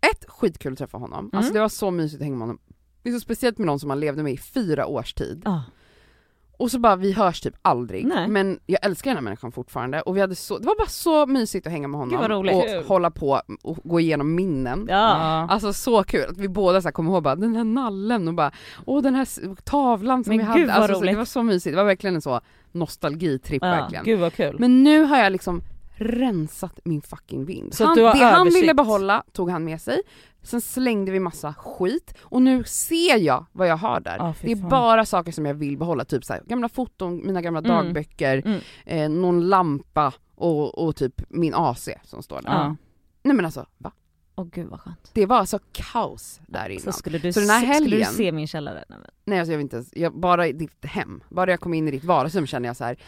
Ett, skitkul att träffa honom, alltså Mm. det var så mysigt att hänga med honom. Det är så speciellt med någon som man levde med i fyra års tid. Ja. Och så bara, vi hörs typ aldrig, Nej. men jag älskar den här människan fortfarande och vi hade så, det var bara så mysigt att hänga med honom och Kul. hålla på och gå igenom minnen. Ja. Alltså så kul att vi båda så här kom ihåg bara den här nallen och bara åh den här tavlan som Men vi hade. Alltså, så, det var så mysigt, det var verkligen en så nostalgitripp Ja, verkligen. Gud vad kul. Men nu har jag liksom rensat min fucking vind. Så han, det han översikt. ville behålla tog han med sig, sen slängde vi massa skit och nu ser jag vad jag har där. Fy det är fan. bara saker som jag vill behålla, typ så här, gamla foton, mina gamla Mm. dagböcker, Mm. eh, någon lampa och, och typ min AC som står där. Ja. Nej men alltså, va? Åh gud vad skönt. Det var alltså kaos där innan. Så skulle du, Så den här se, skulle du helgen- se min källare? Nej, men. Nej alltså jag vet inte ens, jag, bara i ditt hem, bara jag kom in i ditt vardagsrum kände jag så här.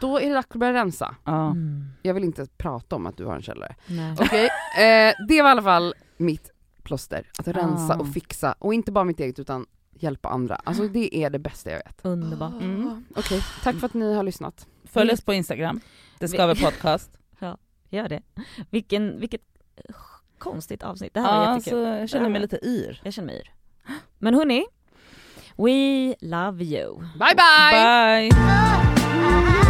då är det dags att börja rensa. Ja. Mm. Jag vill inte prata om att du har en källare. Okej, eh, det var i alla fall mitt plåster. Att rensa Ah. och fixa, och inte bara mitt eget utan hjälpa andra. Alltså det är det bästa jag vet. Underbart. Mm. Okej, tack för att ni har lyssnat. Följ oss på Instagram, det ska vara podcast. Gör det. Vilken, vilket konstigt avsnitt. Det här var Ja, jättekul. så jag känner mig lite yr. Jag känner mig yr. Men hörni, we love you. Bye bye! Bye!